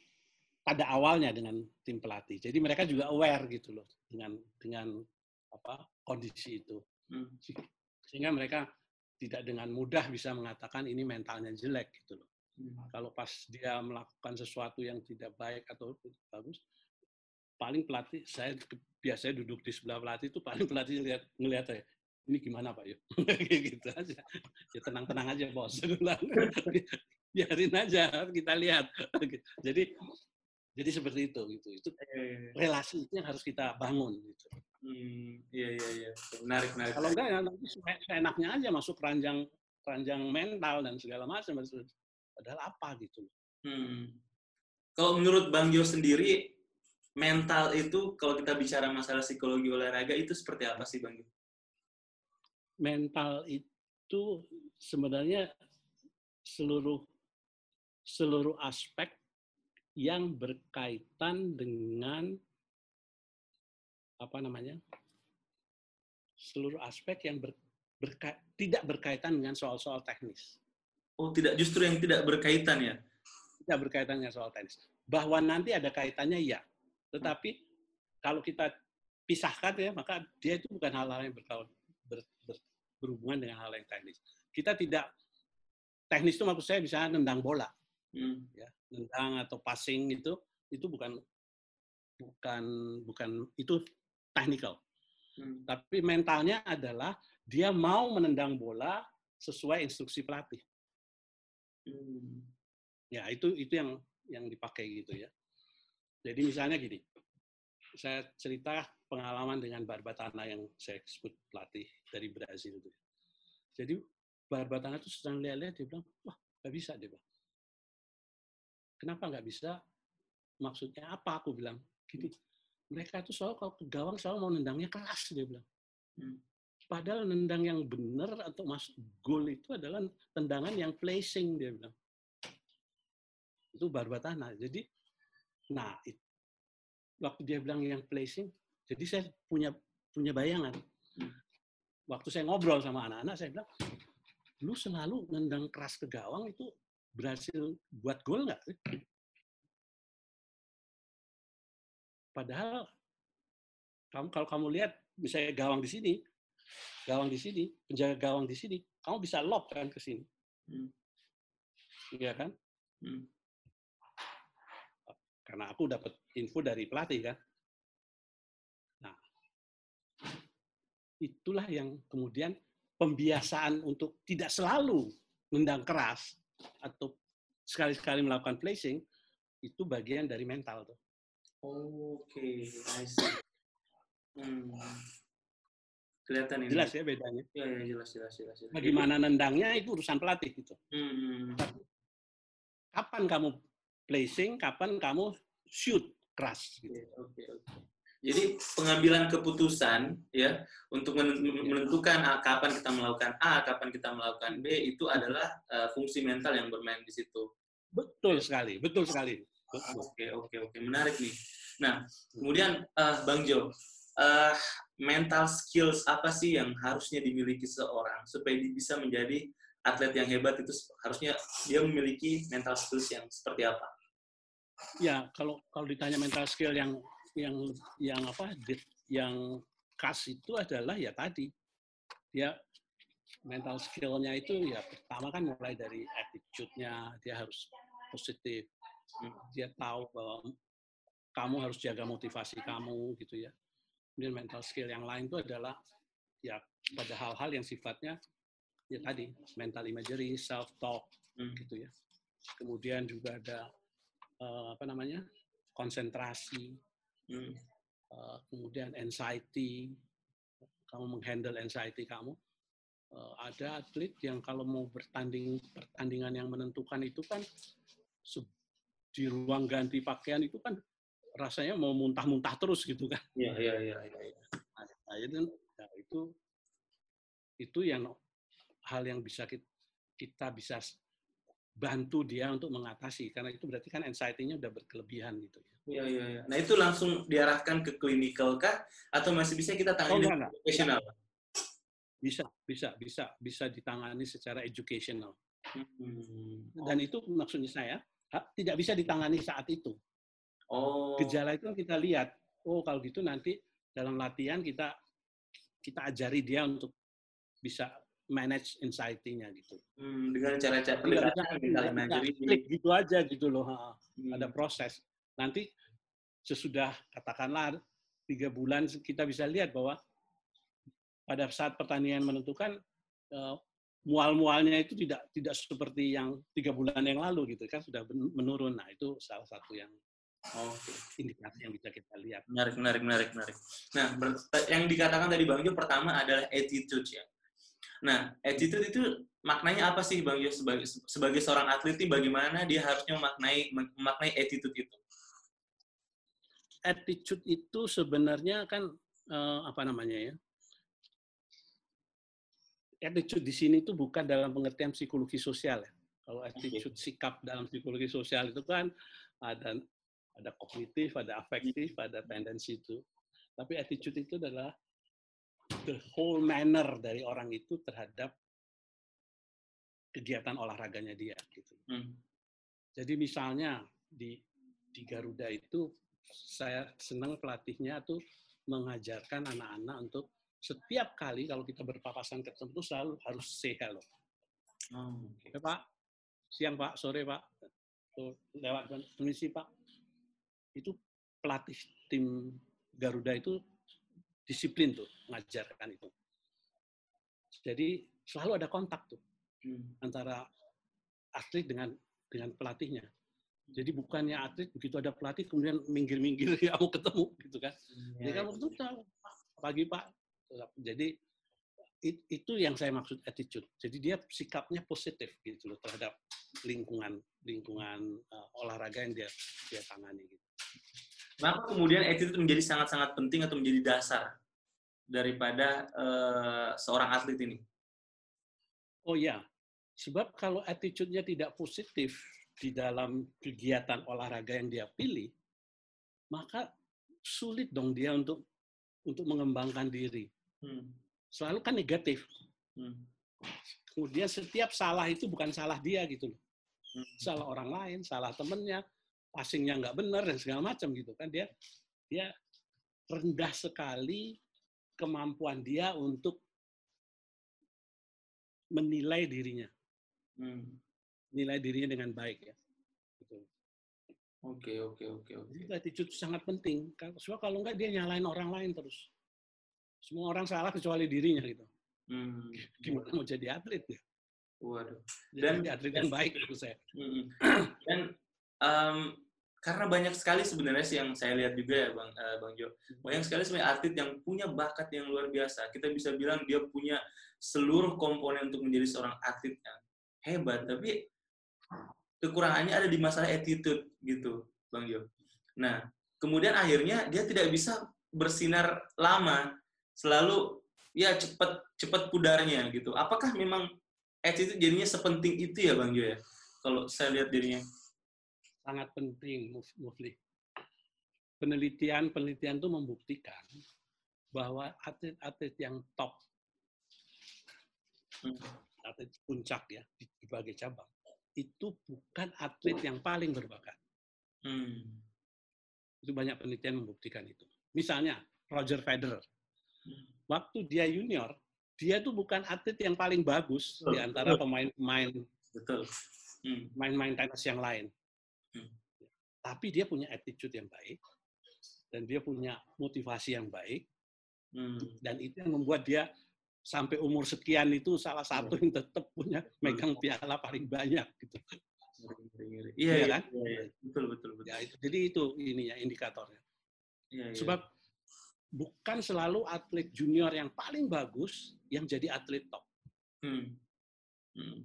pada awalnya dengan tim pelatih. Jadi mereka juga aware gitu loh dengan dengan apa kondisi itu. Hmm. Sehingga mereka tidak dengan mudah bisa mengatakan ini mentalnya jelek gitu loh. Hmm. Kalau pas dia melakukan sesuatu yang tidak baik atau bagus, paling pelatih saya biasanya duduk di sebelah pelatih itu paling pelatih lihat ngelihat saya ini gimana pak yuk gitu aja ya tenang-tenang aja bos biarin aja kita lihat jadi jadi seperti itu gitu itu relasi itu yang harus kita bangun gitu Hmm, iya iya iya, menarik menarik. Kalau enggak ya nanti enaknya aja masuk ranjang ranjang mental dan segala macam. Padahal apa gitu. Hmm. Kalau menurut Bang Jo sendiri, mental itu kalau kita bicara masalah psikologi olahraga itu seperti apa sih Bang Jo? Mental itu sebenarnya seluruh seluruh aspek yang berkaitan dengan apa namanya seluruh aspek yang ber, berka, tidak berkaitan dengan soal-soal teknis. Oh, tidak justru yang tidak berkaitan ya? Tidak berkaitan dengan soal teknis. Bahwa nanti ada kaitannya ya, tetapi kalau kita pisahkan ya, maka dia itu bukan hal-hal yang berkawan, ber, ber, berhubungan dengan hal yang teknis. Kita tidak teknis itu maksud saya bisa nendang bola, hmm. ya, nendang atau passing itu itu bukan bukan bukan itu technical. Hmm. Tapi mentalnya adalah dia mau menendang bola sesuai instruksi pelatih. Hmm. Ya itu itu yang yang dipakai gitu ya. Jadi misalnya gini, saya cerita pengalaman dengan Barbatana yang saya sebut pelatih dari Brazil itu. Jadi Barbatana itu sedang lihat-lihat dia bilang, wah nggak bisa dia bilang. Kenapa nggak bisa? Maksudnya apa? Aku bilang, gini, mereka itu selalu kalau ke gawang selalu mau nendangnya keras dia bilang. Hmm. Padahal nendang yang benar atau masuk gol itu adalah tendangan yang placing dia bilang. Itu barbatana. Jadi, nah itu, waktu dia bilang yang placing, jadi saya punya punya bayangan. Hmm. Waktu saya ngobrol sama anak-anak, saya bilang, lu selalu nendang keras ke gawang itu berhasil buat gol nggak? Padahal kamu kalau kamu lihat misalnya gawang di sini, gawang di sini, penjaga gawang di sini, kamu bisa lob kan ke sini. Hmm. Iya kan? Hmm. Karena aku dapat info dari pelatih kan. Nah, itulah yang kemudian pembiasaan untuk tidak selalu nendang keras atau sekali-sekali melakukan placing itu bagian dari mental tuh. Oke, okay. I see. Hmm. kelihatan ini. Jelas ya bedanya. Iya, ya, jelas, jelas, jelas. jelas. Bagaimana nendangnya itu urusan pelatih gitu. Hmm, hmm, hmm. Kapan kamu placing, kapan kamu shoot keras. Gitu. Oke, oke. Jadi pengambilan keputusan ya untuk men- menentukan ah, kapan kita melakukan A, kapan kita melakukan B itu adalah uh, fungsi mental yang bermain di situ. Betul sekali, betul sekali. Oke, oke, oke. Menarik nih. Nah, kemudian eh, Bang Jo, eh, mental skills apa sih yang harusnya dimiliki seorang supaya dia bisa menjadi atlet yang hebat itu harusnya dia memiliki mental skills yang seperti apa? Ya, kalau kalau ditanya mental skill yang yang yang apa yang khas itu adalah ya tadi dia mental skillnya itu ya pertama kan mulai dari attitude-nya dia harus positif dia tahu bahwa kamu harus jaga motivasi kamu gitu ya kemudian mental skill yang lain itu adalah ya pada hal-hal yang sifatnya ya tadi mental imagery self talk Hmm. gitu ya kemudian juga ada eh, apa namanya konsentrasi Hmm. eh, kemudian anxiety, kamu menghandle anxiety kamu. Eh, ada atlet yang kalau mau bertanding pertandingan yang menentukan itu kan di ruang ganti pakaian itu kan rasanya mau muntah-muntah terus gitu kan. Iya, iya, iya, iya. iya. Nah, itu, nah, itu itu yang hal yang bisa kita, kita bisa bantu dia untuk mengatasi karena itu berarti kan anxiety-nya udah berkelebihan gitu ya. Iya, iya, iya. Nah, itu langsung diarahkan ke klinikal kah atau masih bisa kita Oh, tangani enggak. profesional? Bisa, bisa, bisa, bisa ditangani secara educational. Hmm. Dan itu maksudnya saya tidak bisa ditangani saat itu. Oh. Gejala itu kan kita lihat. Oh kalau gitu nanti dalam latihan kita kita ajari dia untuk bisa manage anxiety-nya gitu. Hmm, dengan cara-cara pendekatan klik gitu aja gitu loh. ha. Hmm. Ada proses. Nanti sesudah katakanlah tiga bulan kita bisa lihat bahwa pada saat pertandingan menentukan eh, mual-mualnya itu tidak tidak seperti yang tiga bulan yang lalu gitu kan sudah menurun. Nah itu salah satu yang Oke. indikasi yang bisa kita lihat. Menarik, menarik, menarik, menarik. Nah, yang dikatakan tadi Bang Jo pertama adalah attitude ya. Nah, attitude itu maknanya apa sih Bang Jo sebagai sebagai seorang atlet ini bagaimana dia harusnya memaknai memaknai attitude itu? Attitude itu sebenarnya kan eh, apa namanya ya? Attitude di sini itu bukan dalam pengertian psikologi sosial ya. Kalau attitude sikap dalam psikologi sosial itu kan ada ada kognitif, ada afektif, ada tendensi itu. Tapi attitude itu adalah the whole manner dari orang itu terhadap kegiatan olahraganya dia gitu. Hmm. Jadi misalnya di di Garuda itu saya senang pelatihnya tuh mengajarkan anak-anak untuk setiap kali kalau kita berpapasan ketemu selalu harus say hello. Oh, oke. Ya, Pak, siang Pak, sore Pak, tuh lewat permisi Pak. Itu pelatih tim Garuda itu disiplin tuh mengajarkan itu. Jadi selalu ada kontak tuh Hmm. antara atlet dengan dengan pelatihnya. Jadi bukannya atlet begitu ada pelatih kemudian minggir-minggir ya mau ketemu gitu kan. Jadi Ya, kamu tuh tahu, "Pak, pagi Pak. Jadi it- itu yang saya maksud attitude. Jadi dia sikapnya positif gitu loh terhadap lingkungan lingkungan uh, olahraga yang dia dia tangani gitu. Kenapa kemudian attitude menjadi sangat-sangat penting atau menjadi dasar daripada eh, seorang atlet ini? Oh ya, sebab kalau attitude-nya tidak positif di dalam kegiatan olahraga yang dia pilih, maka sulit dong dia untuk untuk mengembangkan diri. Hmm. Selalu kan negatif. Hmm. Kemudian setiap salah itu bukan salah dia gitu loh. Hmm. Salah orang lain, salah temennya, passingnya nggak benar dan segala macam gitu kan dia dia rendah sekali kemampuan dia untuk menilai dirinya, Hmm. nilai dirinya dengan baik ya. Gitu. Oke, oke, oke, oke. Jadi attitude sangat penting. Sebab kalau enggak dia nyalain orang lain terus. Semua orang salah kecuali dirinya gitu. Hmm. Gimana mau jadi atlet ya? Waduh. Jadi Dan- atlet yang baik menurut saya. Mm-mm. Dan em, karena banyak sekali sebenarnya sih yang saya lihat juga ya bang uh, bang Jo. Banyak sekali sebenarnya atlet yang punya bakat yang luar biasa. Kita bisa bilang dia punya seluruh komponen untuk menjadi seorang atlet yang hebat tapi kekurangannya ada di masalah attitude gitu bang Jo. Nah kemudian akhirnya dia tidak bisa bersinar lama. Selalu ya cepat cepat pudarnya gitu. Apakah memang attitude jadinya sepenting itu ya bang Jo ya? Kalau saya lihat dirinya sangat penting, Mufli. Penelitian-penelitian itu membuktikan bahwa atlet-atlet yang top, hmm. atlet puncak ya di berbagai cabang, itu bukan atlet yang paling berbakat. Hmm. Itu banyak penelitian membuktikan itu. Misalnya Roger Federer, hmm. waktu dia junior, dia itu bukan atlet yang paling bagus Betul. di antara pemain-pemain hmm. main-main tenis yang lain. Hmm. Tapi dia punya attitude yang baik dan dia punya motivasi yang baik hmm. dan itu yang membuat dia sampai umur sekian itu salah satu yang tetap punya megang piala paling banyak gitu. Iya, iya, iya kan? Iya, iya. Betul, betul, betul. Ya, itu, jadi itu ininya indikatornya. Iya, iya. Sebab bukan selalu atlet junior yang paling bagus yang jadi atlet top. Hmm. Hmm.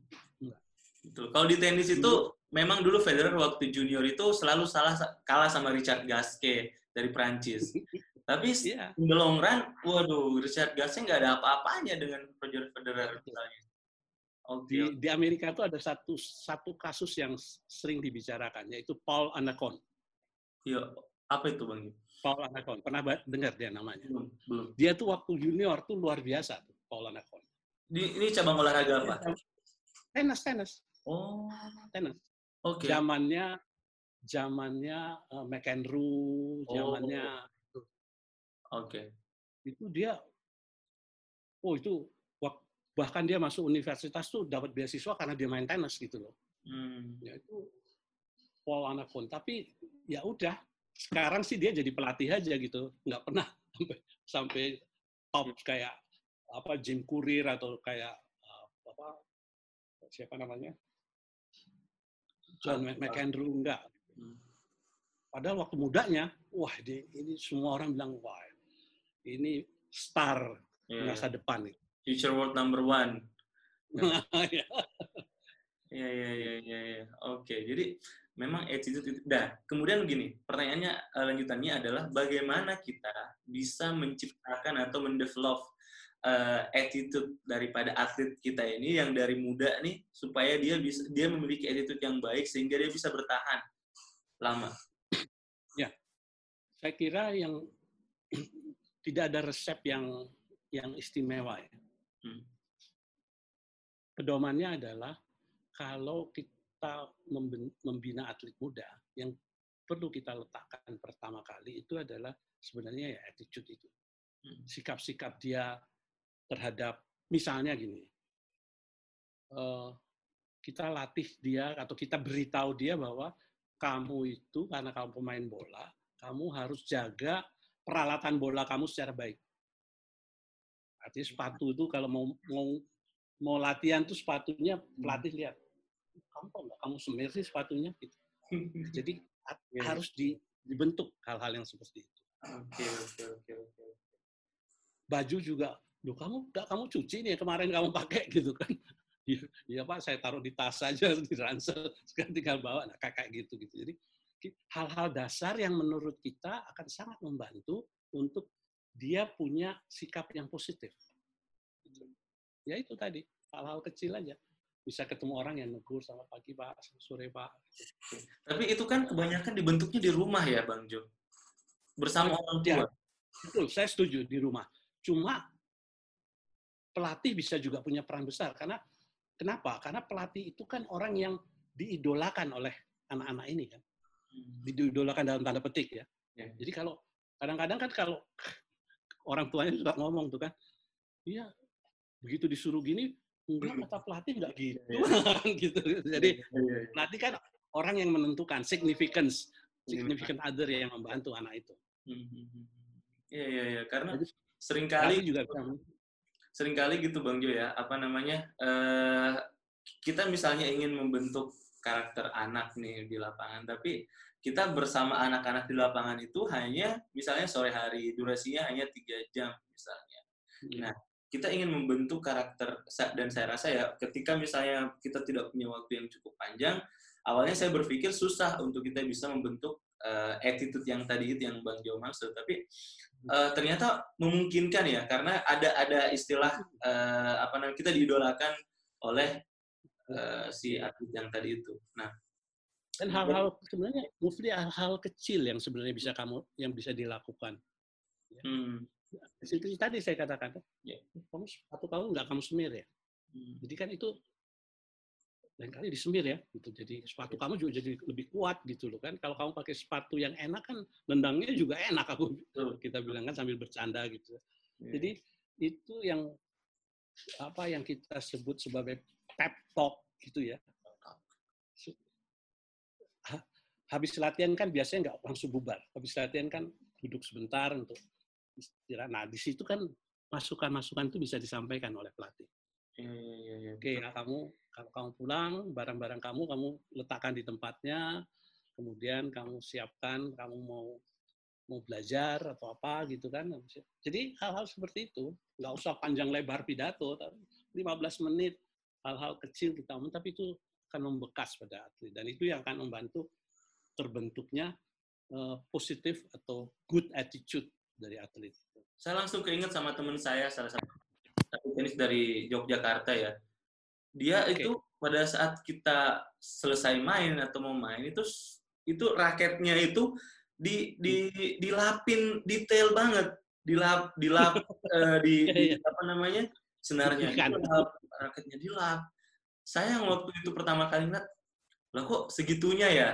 Betul. Kalau di tenis itu memang dulu Federer waktu junior itu selalu salah kalah sama Richard Gasquet dari Prancis. Tapi yeah. in the long run, waduh, Richard Gasquet nggak ada apa-apanya dengan Roger Federer misalnya. Okay. Di, di Amerika itu ada satu satu kasus yang sering dibicarakan, yaitu Paul Anacon. Iya, apa itu bang? Paul Anacon, pernah dengar dia namanya? Belum, belum. Dia tuh waktu junior tuh luar biasa tuh, Paul Anacon. Di, ini cabang olahraga apa? Tenis, tenis. Oh, tenis. Oke. Okay. Zamannya zamannya uh, McEnroe, zamannya oh. Oke. Okay. Itu dia oh itu bahkan dia masuk universitas tuh dapat beasiswa karena dia main tenis gitu loh. Hmm. Ya itu Paul Anacon. Tapi ya udah, sekarang sih dia jadi pelatih aja gitu, nggak pernah sampai sampai top kayak apa Jim Courier atau kayak uh, apa siapa namanya John McEnroe enggak. Hmm. Padahal waktu mudanya, wah di, ini semua orang bilang wah ini star yeah. masa depan nih. Future world number one. Iya iya iya iya. Ya. Oke, jadi memang attitude itu. Dah, kemudian begini, pertanyaannya eh, lanjutannya adalah bagaimana kita bisa menciptakan atau mendevelop uh, attitude daripada atlet kita ini yang dari muda nih supaya dia bisa dia memiliki attitude yang baik sehingga dia bisa bertahan lama. Ya, saya kira yang tidak ada resep yang yang istimewa ya. Hmm. Pedomannya adalah kalau kita membina atlet muda yang perlu kita letakkan pertama kali itu adalah sebenarnya ya attitude itu. Hmm. Sikap-sikap dia terhadap misalnya gini, uh, kita latih dia atau kita beritahu dia bahwa kamu itu karena kamu pemain bola, kamu harus jaga peralatan bola kamu secara baik. Artinya sepatu itu kalau mau mau mau latihan tuh sepatunya pelatih lihat, kamu kok nggak kamu semir sih sepatunya gitu. Jadi yeah. harus di, dibentuk hal-hal yang seperti itu. Oke, oke, oke, oke. Baju juga Loh, kamu kamu cuci nih kemarin kamu pakai gitu kan. Iya, ya, Pak, saya taruh di tas saja di ransel, sekarang tinggal bawa, nah kayak gitu gitu. Jadi hal-hal dasar yang menurut kita akan sangat membantu untuk dia punya sikap yang positif. Gitu. Ya itu tadi, hal-hal kecil aja. Bisa ketemu orang yang negur sama pagi Pak, sore Pak. Tapi itu kan kebanyakan dibentuknya di rumah ya Bang Jo? Bersama orang tua. Ya, betul, saya setuju di rumah. Cuma pelatih bisa juga punya peran besar karena kenapa? Karena pelatih itu kan orang yang diidolakan oleh anak-anak ini kan, hmm. diidolakan dalam tanda petik ya. ya. Jadi kalau kadang-kadang kan kalau orang tuanya suka ngomong tuh kan, iya begitu disuruh gini, enggak kata pelatih enggak gitu, ya. gitu. Jadi ya, pelatih kan orang yang menentukan significance, significant other yang membantu anak itu. Hmm, iya iya iya karena sering kali juga sering kali gitu Bang Jo ya, apa namanya, uh, kita misalnya ingin membentuk karakter anak nih di lapangan, tapi kita bersama anak-anak di lapangan itu hanya misalnya sore hari durasinya hanya tiga jam misalnya. Hmm. Nah, kita ingin membentuk karakter dan saya rasa ya ketika misalnya kita tidak punya waktu yang cukup panjang, awalnya saya berpikir susah untuk kita bisa membentuk uh, attitude yang tadi itu yang Bang Jo maksud, tapi uh, ternyata memungkinkan ya karena ada ada istilah uh, apa namanya kita diidolakan oleh uh, si atlet yang tadi itu. Nah, dan hal-hal sebenarnya mufli hal-hal kecil yang sebenarnya bisa kamu yang bisa dilakukan. Ya. Hmm. Seperti tadi saya katakan, ya. kamu sepatu kamu nggak kamu semir ya. Hmm. Jadi kan itu lain kali disemir ya, gitu. Jadi sepatu ya. kamu juga jadi lebih kuat gitu loh kan. Kalau kamu pakai sepatu yang enak kan nendangnya juga enak aku kita bilang kan sambil bercanda gitu. Ya. Jadi itu yang apa yang kita sebut sebagai pep talk gitu ya habis latihan kan biasanya nggak langsung bubar. Habis latihan kan duduk sebentar untuk istirahat. Nah, di situ kan masukan-masukan itu bisa disampaikan oleh pelatih. Ya, ya, ya, Oke, ya, kamu kalau kamu pulang, barang-barang kamu kamu letakkan di tempatnya, kemudian kamu siapkan, kamu mau mau belajar atau apa gitu kan. Jadi hal-hal seperti itu, nggak usah panjang lebar pidato, 15 menit, hal-hal kecil kita omong, tapi itu akan membekas pada atlet. Dan itu yang akan membantu terbentuknya uh, positif atau good attitude dari atlet. Saya langsung keinget sama teman saya salah satu tenis dari Yogyakarta ya. Dia okay. itu pada saat kita selesai main atau mau main itu itu raketnya itu di di dilapin detail banget dilap dilap uh, di, di iya, iya. apa namanya senarnya dilap raketnya dilap saya waktu itu pertama kali ngeliat lah kok segitunya ya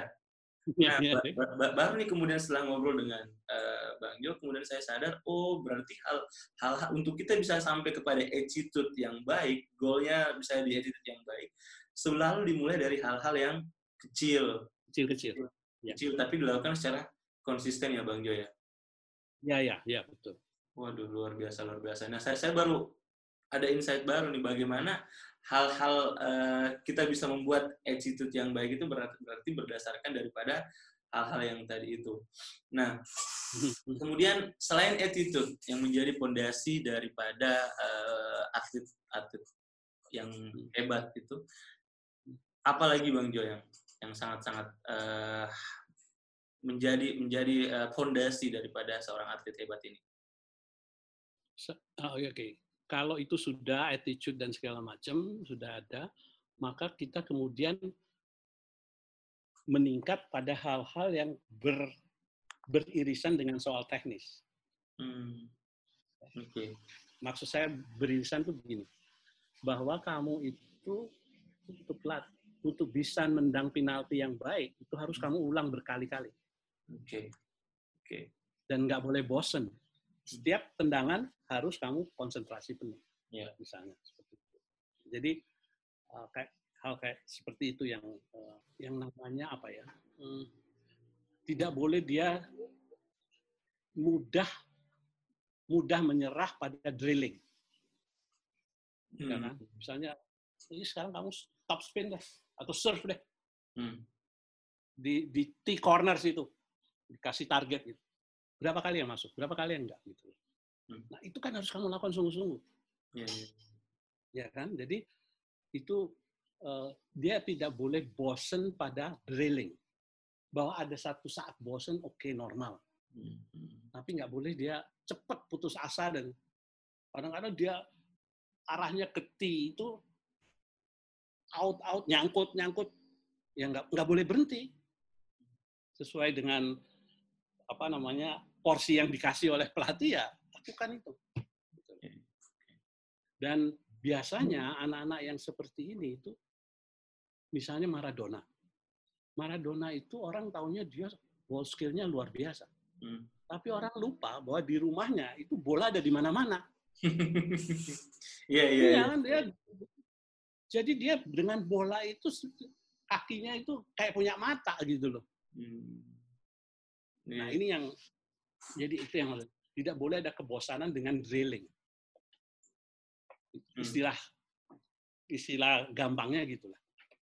Nah, iya, iya. baru nih kemudian setelah ngobrol dengan uh, Bang Jo, kemudian saya sadar, oh berarti hal, hal, hal untuk kita bisa sampai kepada attitude yang baik, goalnya bisa di attitude yang baik, selalu dimulai dari hal-hal yang kecil. Kecil-kecil. Ya. Kecil, tapi dilakukan secara konsisten ya Bang Jo ya? Ya, ya, ya, betul. Waduh, luar biasa, luar biasa. Nah, saya, saya baru ada insight baru nih, bagaimana hal-hal uh, kita bisa membuat attitude yang baik itu berarti, berarti berdasarkan daripada hal-hal yang tadi itu. Nah, kemudian selain attitude yang menjadi fondasi daripada uh, atlet-atlet yang hebat itu, apalagi Bang Jo yang yang sangat-sangat uh, menjadi menjadi uh, fondasi daripada seorang atlet hebat ini? Oh, oke. Okay kalau itu sudah attitude dan segala macam sudah ada, maka kita kemudian meningkat pada hal-hal yang ber, beririsan dengan soal teknis. Hmm. Oke. Okay. Maksud saya beririsan itu begini, bahwa kamu itu untuk lat, untuk bisa mendang penalti yang baik itu harus hmm. kamu ulang berkali-kali. Oke. Okay. Oke. Okay. Dan nggak boleh bosen setiap tendangan harus kamu konsentrasi penuh. Ya. Misalnya seperti itu. Jadi uh, kayak hal kayak seperti itu yang uh, yang namanya apa ya? Hmm, tidak boleh dia mudah mudah menyerah pada drilling. Hmm. Karena misalnya ini sekarang kamu top spin deh atau serve deh. Hmm. Di di T corners itu dikasih target gitu berapa kali yang masuk, berapa kali yang enggak gitu. Hmm. Nah itu kan harus kamu lakukan sungguh-sungguh. Ya, ya. ya kan, jadi itu uh, dia tidak boleh bosen pada drilling. Bahwa ada satu saat bosen, oke okay, normal. Hmm. Tapi nggak boleh dia cepat putus asa dan kadang-kadang dia arahnya ke T itu out out nyangkut nyangkut ya nggak nggak boleh berhenti sesuai dengan apa namanya porsi yang dikasih oleh pelatih ya lakukan itu. Dan biasanya anak-anak yang seperti ini itu misalnya Maradona. Maradona itu orang tahunya dia ball skillnya luar biasa. Hmm. Tapi orang lupa bahwa di rumahnya itu bola ada di mana-mana. Iya, iya, iya. iya. Jadi dia dengan bola itu kakinya itu kayak punya mata gitu loh. Hmm. Nah, iya. ini yang jadi itu yang tidak boleh ada kebosanan dengan drilling. Hmm. Istilah istilah gampangnya gitulah.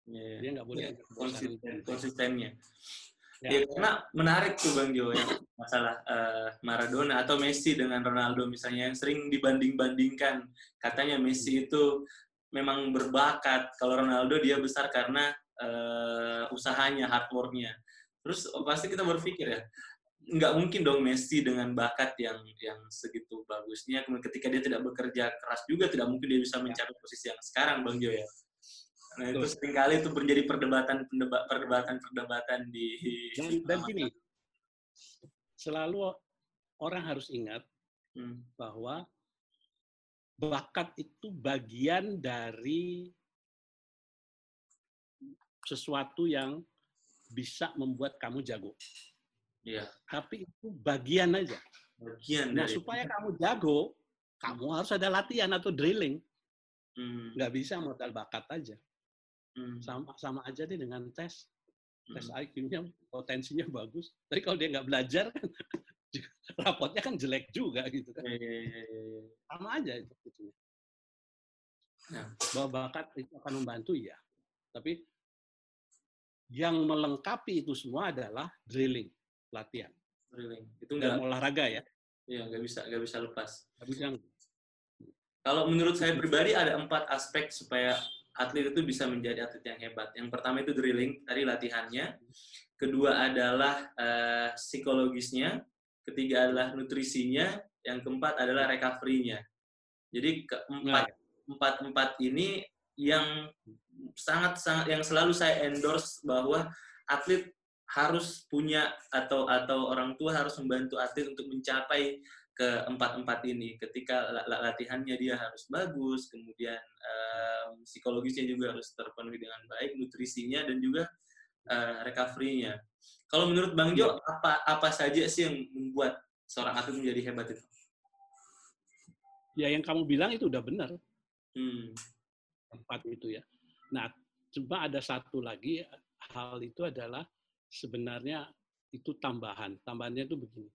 Yeah. Dia nggak boleh yeah. konsisten, konsistennya. Ya. ya karena menarik tuh Bang Jo yang masalah uh, Maradona atau Messi dengan Ronaldo misalnya yang sering dibanding-bandingkan. Katanya Messi itu memang berbakat, kalau Ronaldo dia besar karena uh, usahanya, hard work-nya. Terus oh, pasti kita berpikir ya, nggak mungkin dong Messi dengan bakat yang yang segitu bagusnya, kemudian ketika dia tidak bekerja keras juga tidak mungkin dia bisa mencapai posisi yang sekarang Bang Jo ya. Nah itu sering kali itu menjadi perdebatan perdebatan perdebatan di dan, dan gini selalu orang harus ingat hmm. bahwa bakat itu bagian dari sesuatu yang bisa membuat kamu jago. Iya. Tapi itu bagian aja. Bagian. Nah dari... supaya kamu jago, kamu harus ada latihan atau drilling. Hmm. Nggak bisa modal bakat aja. Hmm. Sama sama aja deh dengan tes. Tes hmm. IQ-nya potensinya bagus. Tapi kalau dia nggak belajar kan rapotnya kan jelek juga gitu kan. Ya, ya, ya, sama aja itu. Gitu. Nah. Bahwa bakat itu akan membantu ya. Tapi yang melengkapi itu semua adalah drilling, latihan. Drilling. Itu enggak olahraga ya. Iya, nggak bisa nggak bisa lepas. bisa. Kalau menurut saya pribadi ada empat aspek supaya atlet itu bisa menjadi atlet yang hebat. Yang pertama itu drilling, tadi latihannya. Kedua adalah uh, psikologisnya. Ketiga adalah nutrisinya. Yang keempat adalah recovery-nya. Jadi keempat nah, empat empat ini yang sangat sangat yang selalu saya endorse bahwa atlet harus punya atau atau orang tua harus membantu atlet untuk mencapai keempat-empat ini. Ketika latihannya dia harus bagus, kemudian um, psikologisnya juga harus terpenuhi dengan baik, nutrisinya dan juga uh, recovery-nya. Kalau menurut Bang Jo, iya. apa apa saja sih yang membuat seorang atlet menjadi hebat itu? Ya yang kamu bilang itu udah benar. Hmm. Empat itu ya. Nah, cuma ada satu lagi hal itu adalah sebenarnya itu tambahan. Tambahannya itu begini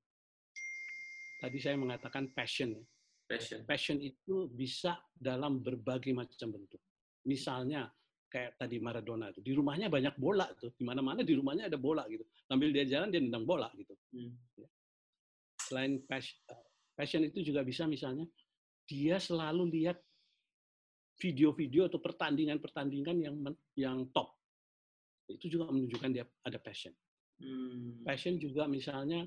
tadi saya mengatakan passion. Passion. Passion itu bisa dalam berbagai macam bentuk. Misalnya kayak tadi Maradona itu di rumahnya banyak bola tuh, di mana-mana di rumahnya ada bola gitu. Sambil dia jalan dia nendang bola gitu. Hmm. Ya. Selain passion, passion itu juga bisa misalnya dia selalu lihat video-video atau pertandingan-pertandingan yang yang top. Itu juga menunjukkan dia ada passion. Hmm. Passion juga misalnya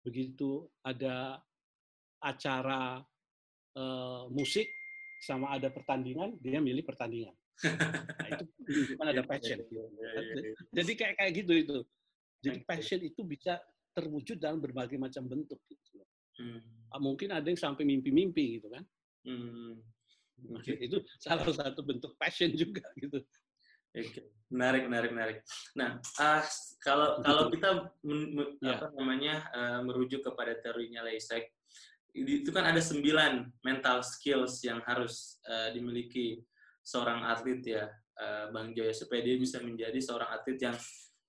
begitu ada acara uh, musik sama ada pertandingan, dia milih pertandingan. Nah, itu menunjukkan ada passion. Iya, iya, iya, Jadi kayak kayak gitu itu. Jadi passion itu bisa terwujud dalam berbagai macam bentuk. Gitu. Hmm. Ah, mungkin ada yang sampai mimpi-mimpi gitu kan. Hmm. Itu salah satu bentuk passion juga gitu. Oke, menarik, menarik, menarik. Nah, uh, kalau kalau kita men, men, ya. apa namanya uh, merujuk kepada teorinya Leisek, itu kan ada sembilan mental skills yang harus uh, dimiliki seorang atlet ya uh, Bang Joya supaya dia bisa menjadi seorang atlet yang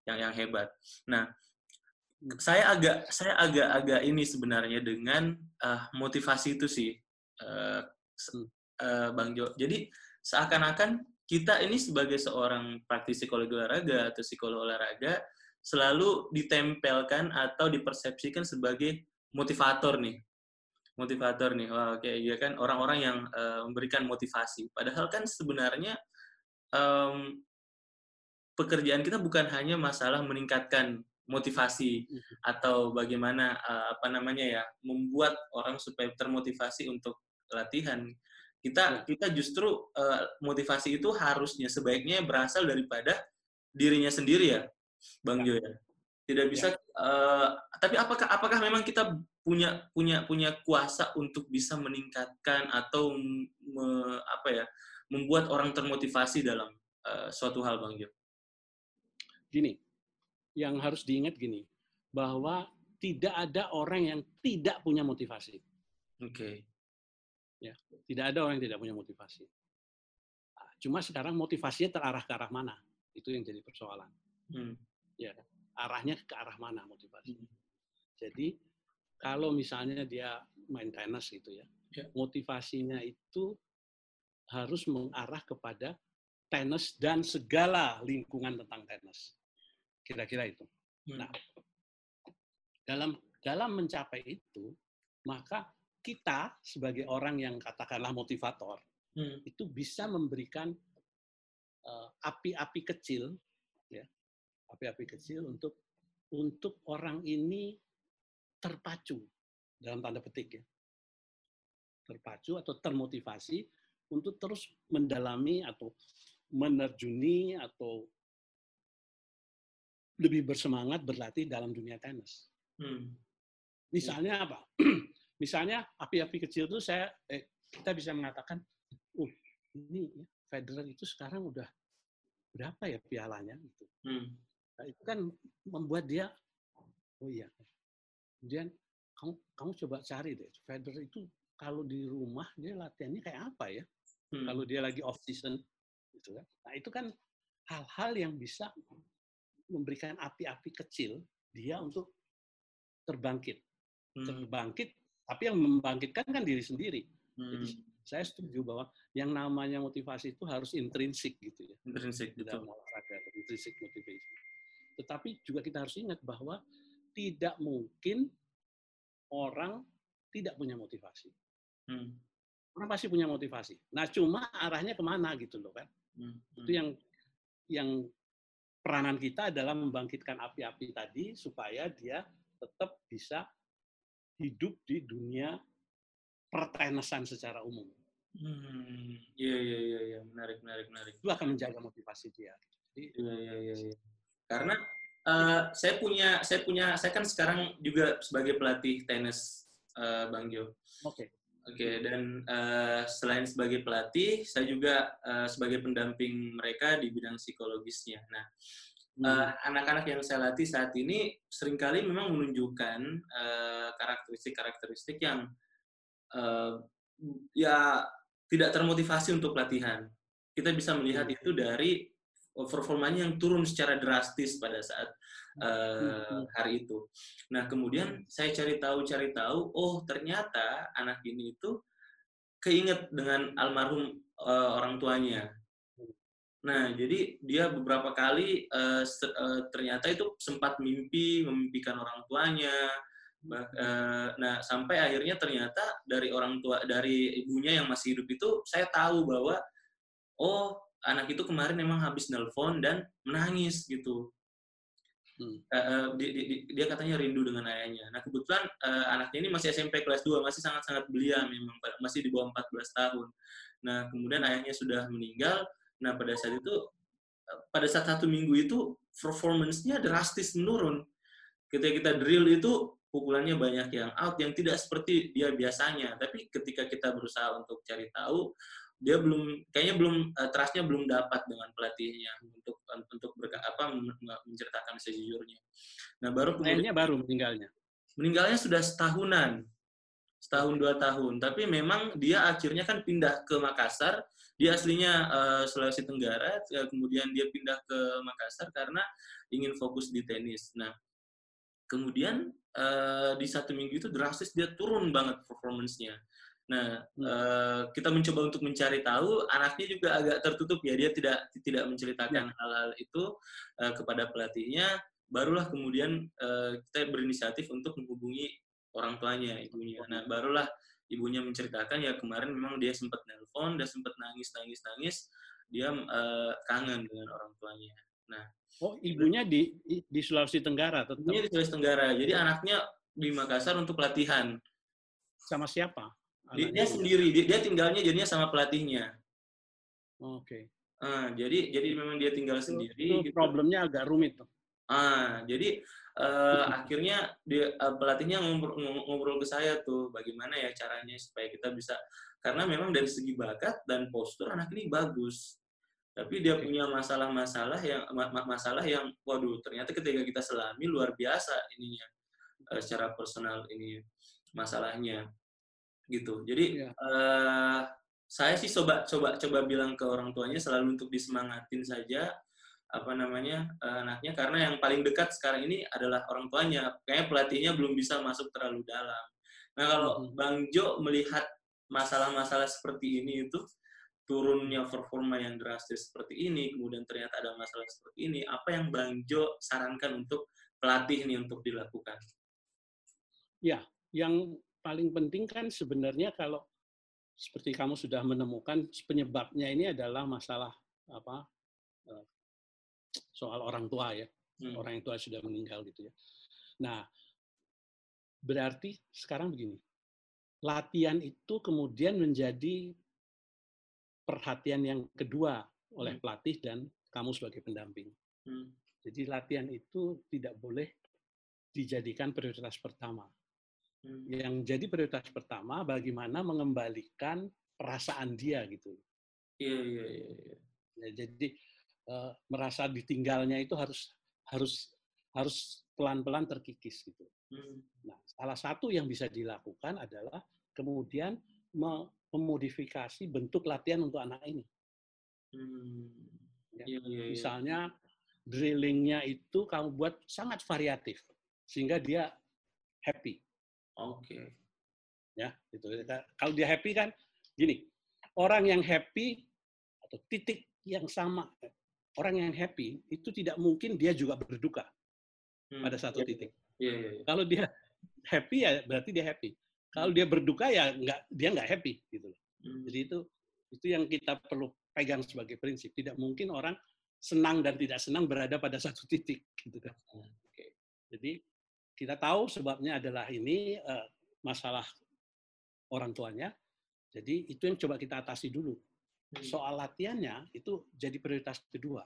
yang yang hebat. Nah, saya agak saya agak-agak ini sebenarnya dengan uh, motivasi itu sih uh, uh, Bang Jo. Jadi seakan-akan kita ini sebagai seorang praktisi psikologi olahraga atau psikolog olahraga selalu ditempelkan atau dipersepsikan sebagai motivator nih motivator nih. Wah, oke, okay, iya kan orang-orang yang uh, memberikan motivasi. Padahal kan sebenarnya um, pekerjaan kita bukan hanya masalah meningkatkan motivasi mm-hmm. atau bagaimana uh, apa namanya ya membuat orang supaya termotivasi untuk latihan. Kita iya. kita justru uh, motivasi itu harusnya sebaiknya berasal daripada dirinya sendiri ya, Bang iya. Jo ya. Tidak bisa ya. uh, tapi apakah apakah memang kita punya punya punya kuasa untuk bisa meningkatkan atau me, apa ya membuat orang termotivasi dalam uh, suatu hal bang Jo. Gini, yang harus diingat gini bahwa tidak ada orang yang tidak punya motivasi. Oke. Okay. Ya, tidak ada orang yang tidak punya motivasi. Nah, cuma sekarang motivasinya terarah ke arah mana? Itu yang jadi persoalan. Hmm. Ya, arahnya ke arah mana motivasi? Hmm. Jadi kalau misalnya dia main tenis gitu ya, ya, motivasinya itu harus mengarah kepada tenis dan segala lingkungan tentang tenis. Kira-kira itu. Hmm. Nah, dalam dalam mencapai itu, maka kita sebagai orang yang katakanlah motivator hmm. itu bisa memberikan uh, api-api kecil, ya, api-api kecil untuk untuk orang ini terpacu dalam tanda petik ya, terpacu atau termotivasi untuk terus mendalami atau menerjuni atau lebih bersemangat berlatih dalam dunia tenis. Hmm. Misalnya apa? Misalnya api-api kecil itu saya eh, kita bisa mengatakan, uh ini ya, Federer itu sekarang udah berapa ya pialanya gitu. Hmm. Nah, itu kan membuat dia, oh iya. Kemudian kamu kamu coba cari deh, Federer itu kalau di rumah dia latihannya kayak apa ya? Hmm. Kalau dia lagi off season, gitu kan. Nah itu kan hal-hal yang bisa memberikan api-api kecil dia untuk terbangkit, hmm. terbangkit tapi yang membangkitkan kan diri sendiri. Hmm. Jadi saya setuju bahwa yang namanya motivasi itu harus intrinsik gitu ya. Intrinsik dalam olahraga, intrinsik motivasi. Tetapi juga kita harus ingat bahwa tidak mungkin orang tidak punya motivasi. Hmm. Orang pasti punya motivasi. Nah, cuma arahnya ke mana gitu loh kan? Hmm. Itu yang yang peranan kita adalah membangkitkan api-api tadi supaya dia tetap bisa hidup di dunia pertenesan secara umum. Hmm, iya iya iya ya. menarik menarik menarik. Itu akan menjaga motivasi dia. Jadi, iya iya iya. Ya. Karena uh, saya punya saya punya saya kan sekarang juga sebagai pelatih tenis uh, Bang Jo. Oke. Okay. Oke okay, dan uh, selain sebagai pelatih, saya juga uh, sebagai pendamping mereka di bidang psikologisnya. Nah, hmm. anak-anak yang saya latih saat ini sering kali memang menunjukkan karakteristik-karakteristik uh, yang uh, ya tidak termotivasi untuk latihan. Kita bisa melihat hmm. itu dari performanya yang turun secara drastis pada saat uh, hari itu. Nah, kemudian saya cari tahu cari tahu, oh ternyata anak ini itu keinget dengan almarhum uh, orang tuanya Nah, jadi dia beberapa kali uh, uh, ternyata itu sempat mimpi memimpikan orang tuanya. Uh, nah, sampai akhirnya ternyata dari orang tua dari ibunya yang masih hidup itu saya tahu bahwa oh, anak itu kemarin memang habis nelpon dan menangis gitu. Hmm. Uh, dia, dia, dia katanya rindu dengan ayahnya. Nah, kebetulan uh, anaknya ini masih SMP kelas 2, masih sangat-sangat belia memang masih di bawah 14 tahun. Nah, kemudian ayahnya sudah meninggal Nah pada saat itu pada saat satu minggu itu performance-nya drastis menurun. Ketika kita drill itu pukulannya banyak yang out yang tidak seperti dia biasanya. Tapi ketika kita berusaha untuk cari tahu, dia belum kayaknya belum uh, trustnya belum dapat dengan pelatihnya untuk untuk berka, apa menceritakan sejujurnya. Nah baru kemudian baru meninggalnya. Meninggalnya sudah setahunan, setahun dua tahun. Tapi memang dia akhirnya kan pindah ke Makassar dia aslinya uh, Sulawesi Tenggara, kemudian dia pindah ke Makassar karena ingin fokus di tenis. Nah, kemudian uh, di satu minggu itu drastis dia turun banget performance-nya. Nah, hmm. uh, kita mencoba untuk mencari tahu, anaknya juga agak tertutup ya, dia tidak tidak menceritakan ya. hal-hal itu uh, kepada pelatihnya. Barulah kemudian uh, kita berinisiatif untuk menghubungi orang tuanya, ibunya. Nah, barulah ibunya menceritakan ya kemarin memang dia sempat nelpon, dia sempat nangis nangis nangis, dia uh, kangen dengan orang tuanya. Nah, oh ibunya di di Sulawesi Tenggara tetap. Ibunya di Sulawesi Tenggara. Jadi anaknya di Makassar untuk pelatihan. Sama siapa? Dia, dia sendiri, dia, dia tinggalnya jadinya sama pelatihnya. Oke. Okay. Uh, jadi jadi memang dia tinggal sendiri. Itu gitu. problemnya agak rumit tuh. Ah, jadi uh, akhirnya dia uh, pelatihnya ngobrol, ngobrol ke saya tuh bagaimana ya caranya supaya kita bisa karena memang dari segi bakat dan postur anak ini bagus tapi dia punya masalah-masalah yang masalah yang waduh ternyata ketika kita selami luar biasa ininya uh, secara personal ini masalahnya gitu jadi yeah. Iya. uh, saya sih coba coba coba bilang ke orang tuanya selalu untuk disemangatin saja apa namanya uh, anaknya karena yang paling dekat sekarang ini adalah orang tuanya kayaknya pelatihnya belum bisa masuk terlalu dalam nah kalau hmm. bang Jo melihat masalah-masalah seperti ini itu turunnya performa yang drastis seperti ini kemudian ternyata ada masalah seperti ini apa yang bang Jo sarankan untuk pelatih nih untuk dilakukan? Ya, yang paling penting kan sebenarnya kalau seperti kamu sudah menemukan penyebabnya ini adalah masalah apa eh, soal orang tua ya hmm. orang yang tua sudah meninggal gitu ya. Nah berarti sekarang begini latihan itu kemudian menjadi perhatian yang kedua oleh hmm. pelatih dan kamu sebagai pendamping. Hmm. Jadi latihan itu tidak boleh dijadikan prioritas pertama. Hmm. Yang jadi prioritas pertama bagaimana mengembalikan perasaan dia gitu. Iya iya iya. iya. Ya, jadi uh, merasa ditinggalnya itu harus harus harus pelan-pelan terkikis gitu. Hmm. Nah, salah satu yang bisa dilakukan adalah kemudian memodifikasi bentuk latihan untuk anak ini. Hmm. Ya, iya, iya, iya. Misalnya drillingnya itu kamu buat sangat variatif sehingga dia happy. Oke. Okay. Ya, itu. Kalau dia happy kan gini, orang yang happy atau titik yang sama, orang yang happy itu tidak mungkin dia juga berduka hmm. pada satu yeah. titik. Yeah, yeah, yeah. Kalau dia happy ya berarti dia happy. Kalau dia berduka ya nggak dia nggak happy gitu Hmm. Jadi itu itu yang kita perlu pegang sebagai prinsip. Tidak mungkin orang senang dan tidak senang berada pada satu titik gitu kan. Hmm. Okay. Jadi kita tahu sebabnya adalah ini uh, masalah orang tuanya. Jadi itu yang coba kita atasi dulu. Hmm. Soal latihannya itu jadi prioritas kedua.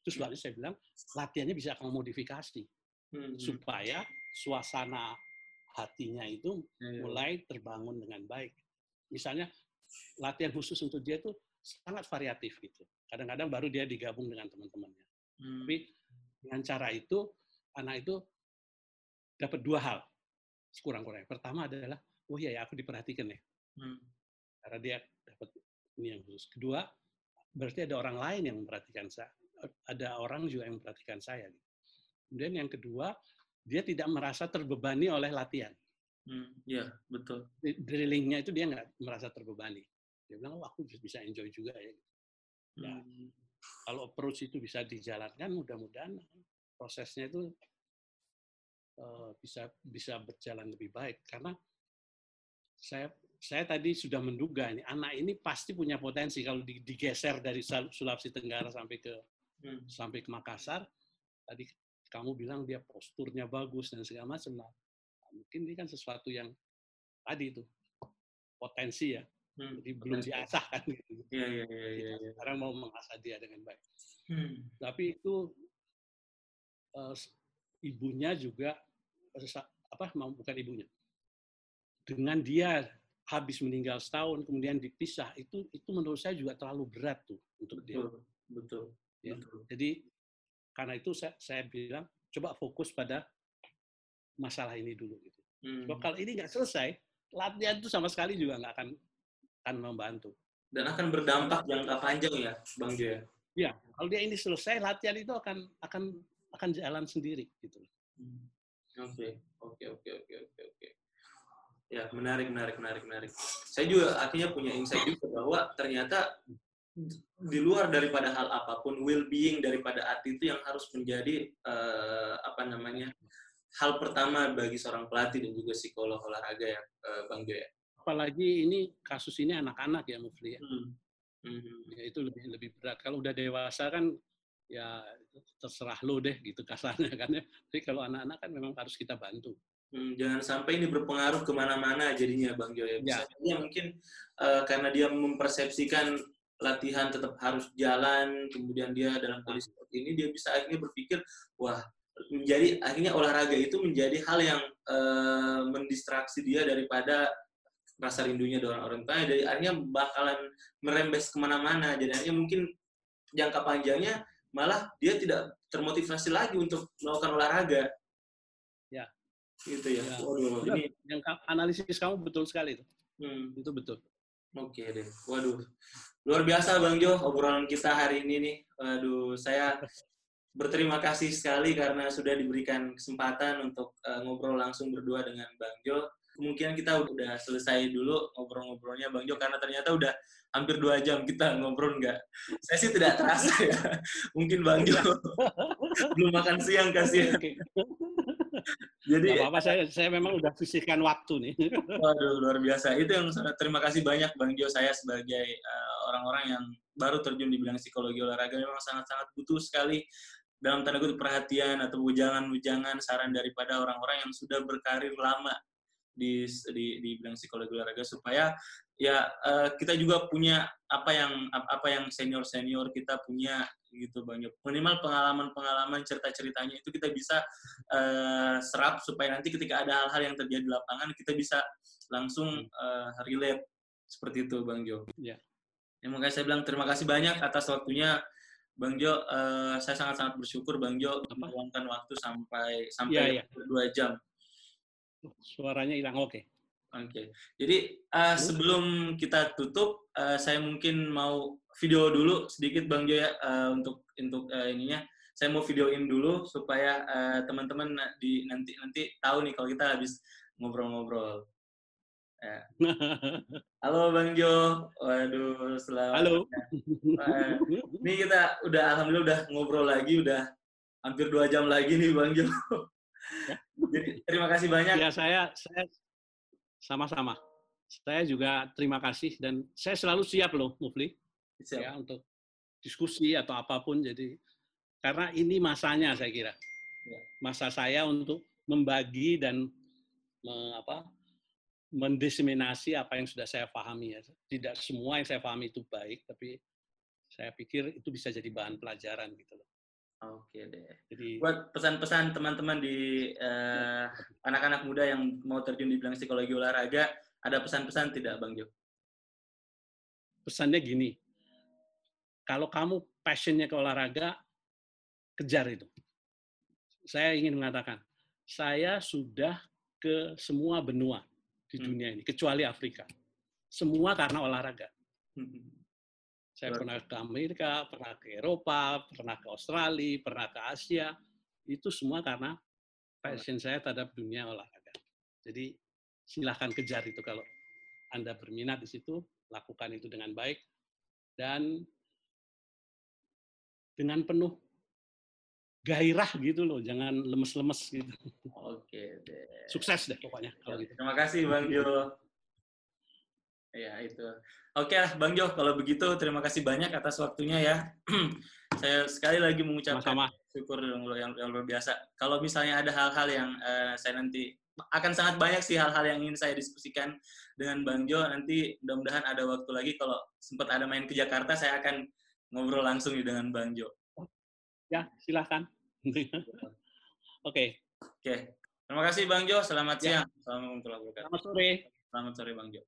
Itu sebabnya saya bilang latihannya bisa akan modifikasi hmm. supaya suasana hatinya itu ya, ya. mulai terbangun dengan baik. Misalnya latihan khusus untuk dia itu sangat variatif gitu. Kadang-kadang baru dia digabung dengan teman-temannya. Hmm. Tapi dengan cara itu anak itu dapat dua hal sekurang-kurangnya. Pertama adalah, oh iya ya aku diperhatikan ya. Hmm. Karena dia dapat ini yang khusus. Kedua, berarti ada orang lain yang memperhatikan saya. Ada orang juga yang memperhatikan saya. Kemudian yang kedua, dia tidak merasa terbebani oleh latihan. Hmm, ya, betul. Drillingnya itu dia nggak merasa terbebani. Dia bilang, oh aku bisa enjoy juga ya. ya hmm. Kalau approach itu bisa dijalankan, mudah-mudahan prosesnya itu Eh, bisa bisa berjalan lebih baik karena saya saya tadi sudah menduga ini anak ini pasti punya potensi kalau digeser dari Sulawesi Tenggara sampai ke hmm. sampai ke Makassar tadi kamu bilang dia posturnya bagus dan segala macam nah, mungkin ini kan sesuatu yang tadi itu potensi ya hmm. jadi belum diasah kan gitu ya, ya, ya, ya, ya. sekarang mau mengasah dia dengan baik hmm. tapi itu uh, ibunya juga apa bukan ibunya dengan dia habis meninggal setahun kemudian dipisah itu itu menurut saya juga terlalu berat tuh untuk betul, dia betul ya. betul jadi karena itu saya, saya bilang coba fokus pada masalah ini dulu gitu hmm. kalau ini nggak selesai latihan itu sama sekali juga nggak akan akan membantu dan akan berdampak jangka panjang ya bang Jaya ya kalau dia ini selesai latihan itu akan akan akan jalan sendiri gitu hmm. Oke, oke, oke, oke, oke, oke. Ya, menarik, menarik, menarik, menarik. Saya juga akhirnya punya insight juga bahwa ternyata di luar daripada hal apa pun, well-being daripada atlet itu yang harus menjadi uh, apa namanya hal pertama bagi seorang pelatih dan juga psikolog olahraga ya, uh, Bang Joya. Apalagi ini kasus ini anak-anak ya, Mufli ya. Hmm. Hmm. ya itu lebih lebih berat. Kalau udah dewasa kan ya terserah lo deh gitu kasarnya kan ya. Tapi kalau anak-anak kan memang harus kita bantu. Hmm, jangan sampai ini berpengaruh ke mana-mana jadinya Bang Joy. Bisa ya. mungkin uh, karena dia mempersepsikan latihan tetap harus jalan, kemudian dia dalam kondisi seperti ini dia bisa akhirnya berpikir wah menjadi akhirnya olahraga itu menjadi hal yang uh, mendistraksi dia daripada rasa rindunya dengan orang tua. Jadi akhirnya bakalan merembes ke mana-mana. Jadi akhirnya mungkin jangka panjangnya malah dia tidak termotivasi lagi untuk melakukan olahraga. Gitu ya. ya. Waduh, ini yang analisis kamu betul sekali itu. Hmm. Itu betul. Oke deh. Waduh. Luar biasa Bang Jo obrolan kita hari ini nih. Waduh, saya berterima kasih sekali karena sudah diberikan kesempatan untuk uh, ngobrol langsung berdua dengan Bang Jo. kemungkinan kita udah selesai dulu ngobrol-ngobrolnya Bang Jo karena ternyata udah hampir dua jam kita ngobrol nggak. Saya sih tidak terasa ya. Mungkin Bang Jo belum makan siang kasih. Jadi apa-apa saya saya memang udah sisihkan waktu nih. Waduh luar biasa. Itu yang terima kasih banyak Bang Jo saya sebagai uh, orang-orang yang baru terjun di bidang psikologi olahraga memang sangat-sangat butuh sekali dalam tanda kutip perhatian atau ujangan-ujangan saran daripada orang-orang yang sudah berkarir lama di di, di bidang psikologi olahraga supaya ya uh, kita juga punya apa yang apa yang senior senior kita punya gitu banyak minimal pengalaman-pengalaman cerita-ceritanya itu kita bisa uh, serap supaya nanti ketika ada hal-hal yang terjadi di lapangan kita bisa langsung uh, relate seperti itu bang Jo. Ya. Ya makanya saya bilang terima kasih banyak atas waktunya Bang Jo, uh, saya sangat-sangat bersyukur Bang Jo meluangkan waktu sampai sampai ya, ya. dua jam. Suaranya hilang, oke. Okay. Oke. Okay. Jadi uh, sebelum kita tutup, uh, saya mungkin mau video dulu sedikit Bang Jo ya uh, untuk untuk uh, ininya. Saya mau videoin dulu supaya teman-teman uh, di nanti nanti tahu nih kalau kita habis ngobrol-ngobrol. Ya. Halo Bang Jo, waduh selamat. Halo. Uh, ini kita udah alhamdulillah udah ngobrol lagi, udah hampir dua jam lagi nih Bang Jo. Ya. Jadi terima kasih banyak. Ya saya saya sama-sama. Saya juga terima kasih dan saya selalu siap loh, Mufli, siap. ya untuk diskusi atau apa pun. Jadi karena ini masanya saya kira, ya. masa saya untuk membagi dan me, apa, mendiseminasi apa yang sudah saya pahami ya. Tidak semua yang saya pahami itu baik, tapi saya pikir itu bisa jadi bahan pelajaran gitu loh. Oke deh. Jadi buat pesan-pesan teman-teman di uh, anak-anak muda yang mau terjun di bidang psikologi olahraga, ada pesan-pesan tidak Bang Jo? Pesannya gini, kalau kamu passionnya ke olahraga, kejar itu. Saya ingin mengatakan, saya sudah ke semua benua di hmm. dunia ini, kecuali Afrika. Semua karena olahraga. Saya pernah ke Amerika, pernah ke Eropa, pernah ke Australia, pernah ke Asia. Itu semua karena passion saya terhadap dunia olahraga. Jadi silahkan kejar itu kalau Anda berminat di situ, lakukan itu dengan baik dan dengan penuh gairah gitu loh, jangan lemes-lemes gitu. Oke deh. Sukses deh pokoknya kalau gitu. Terima kasih Bang Jo. Ya itu. Oke lah Bang Jo, kalau begitu terima kasih banyak atas waktunya ya. saya sekali lagi mengucapkan Sama -sama. syukur yang, yang, yang luar biasa. Kalau misalnya ada hal-hal yang uh, saya nanti akan sangat banyak sih hal-hal yang ingin saya diskusikan dengan Bang Jo. Nanti mudah-mudahan ada waktu lagi kalau sempat ada main ke Jakarta, saya akan ngobrol langsung dengan Bang Jo. Ya, silahkan. Oke. Oke. Okay. Terima kasih Bang Jo. Selamat ya. siang. Selamat sore. Selamat sore Bang Jo.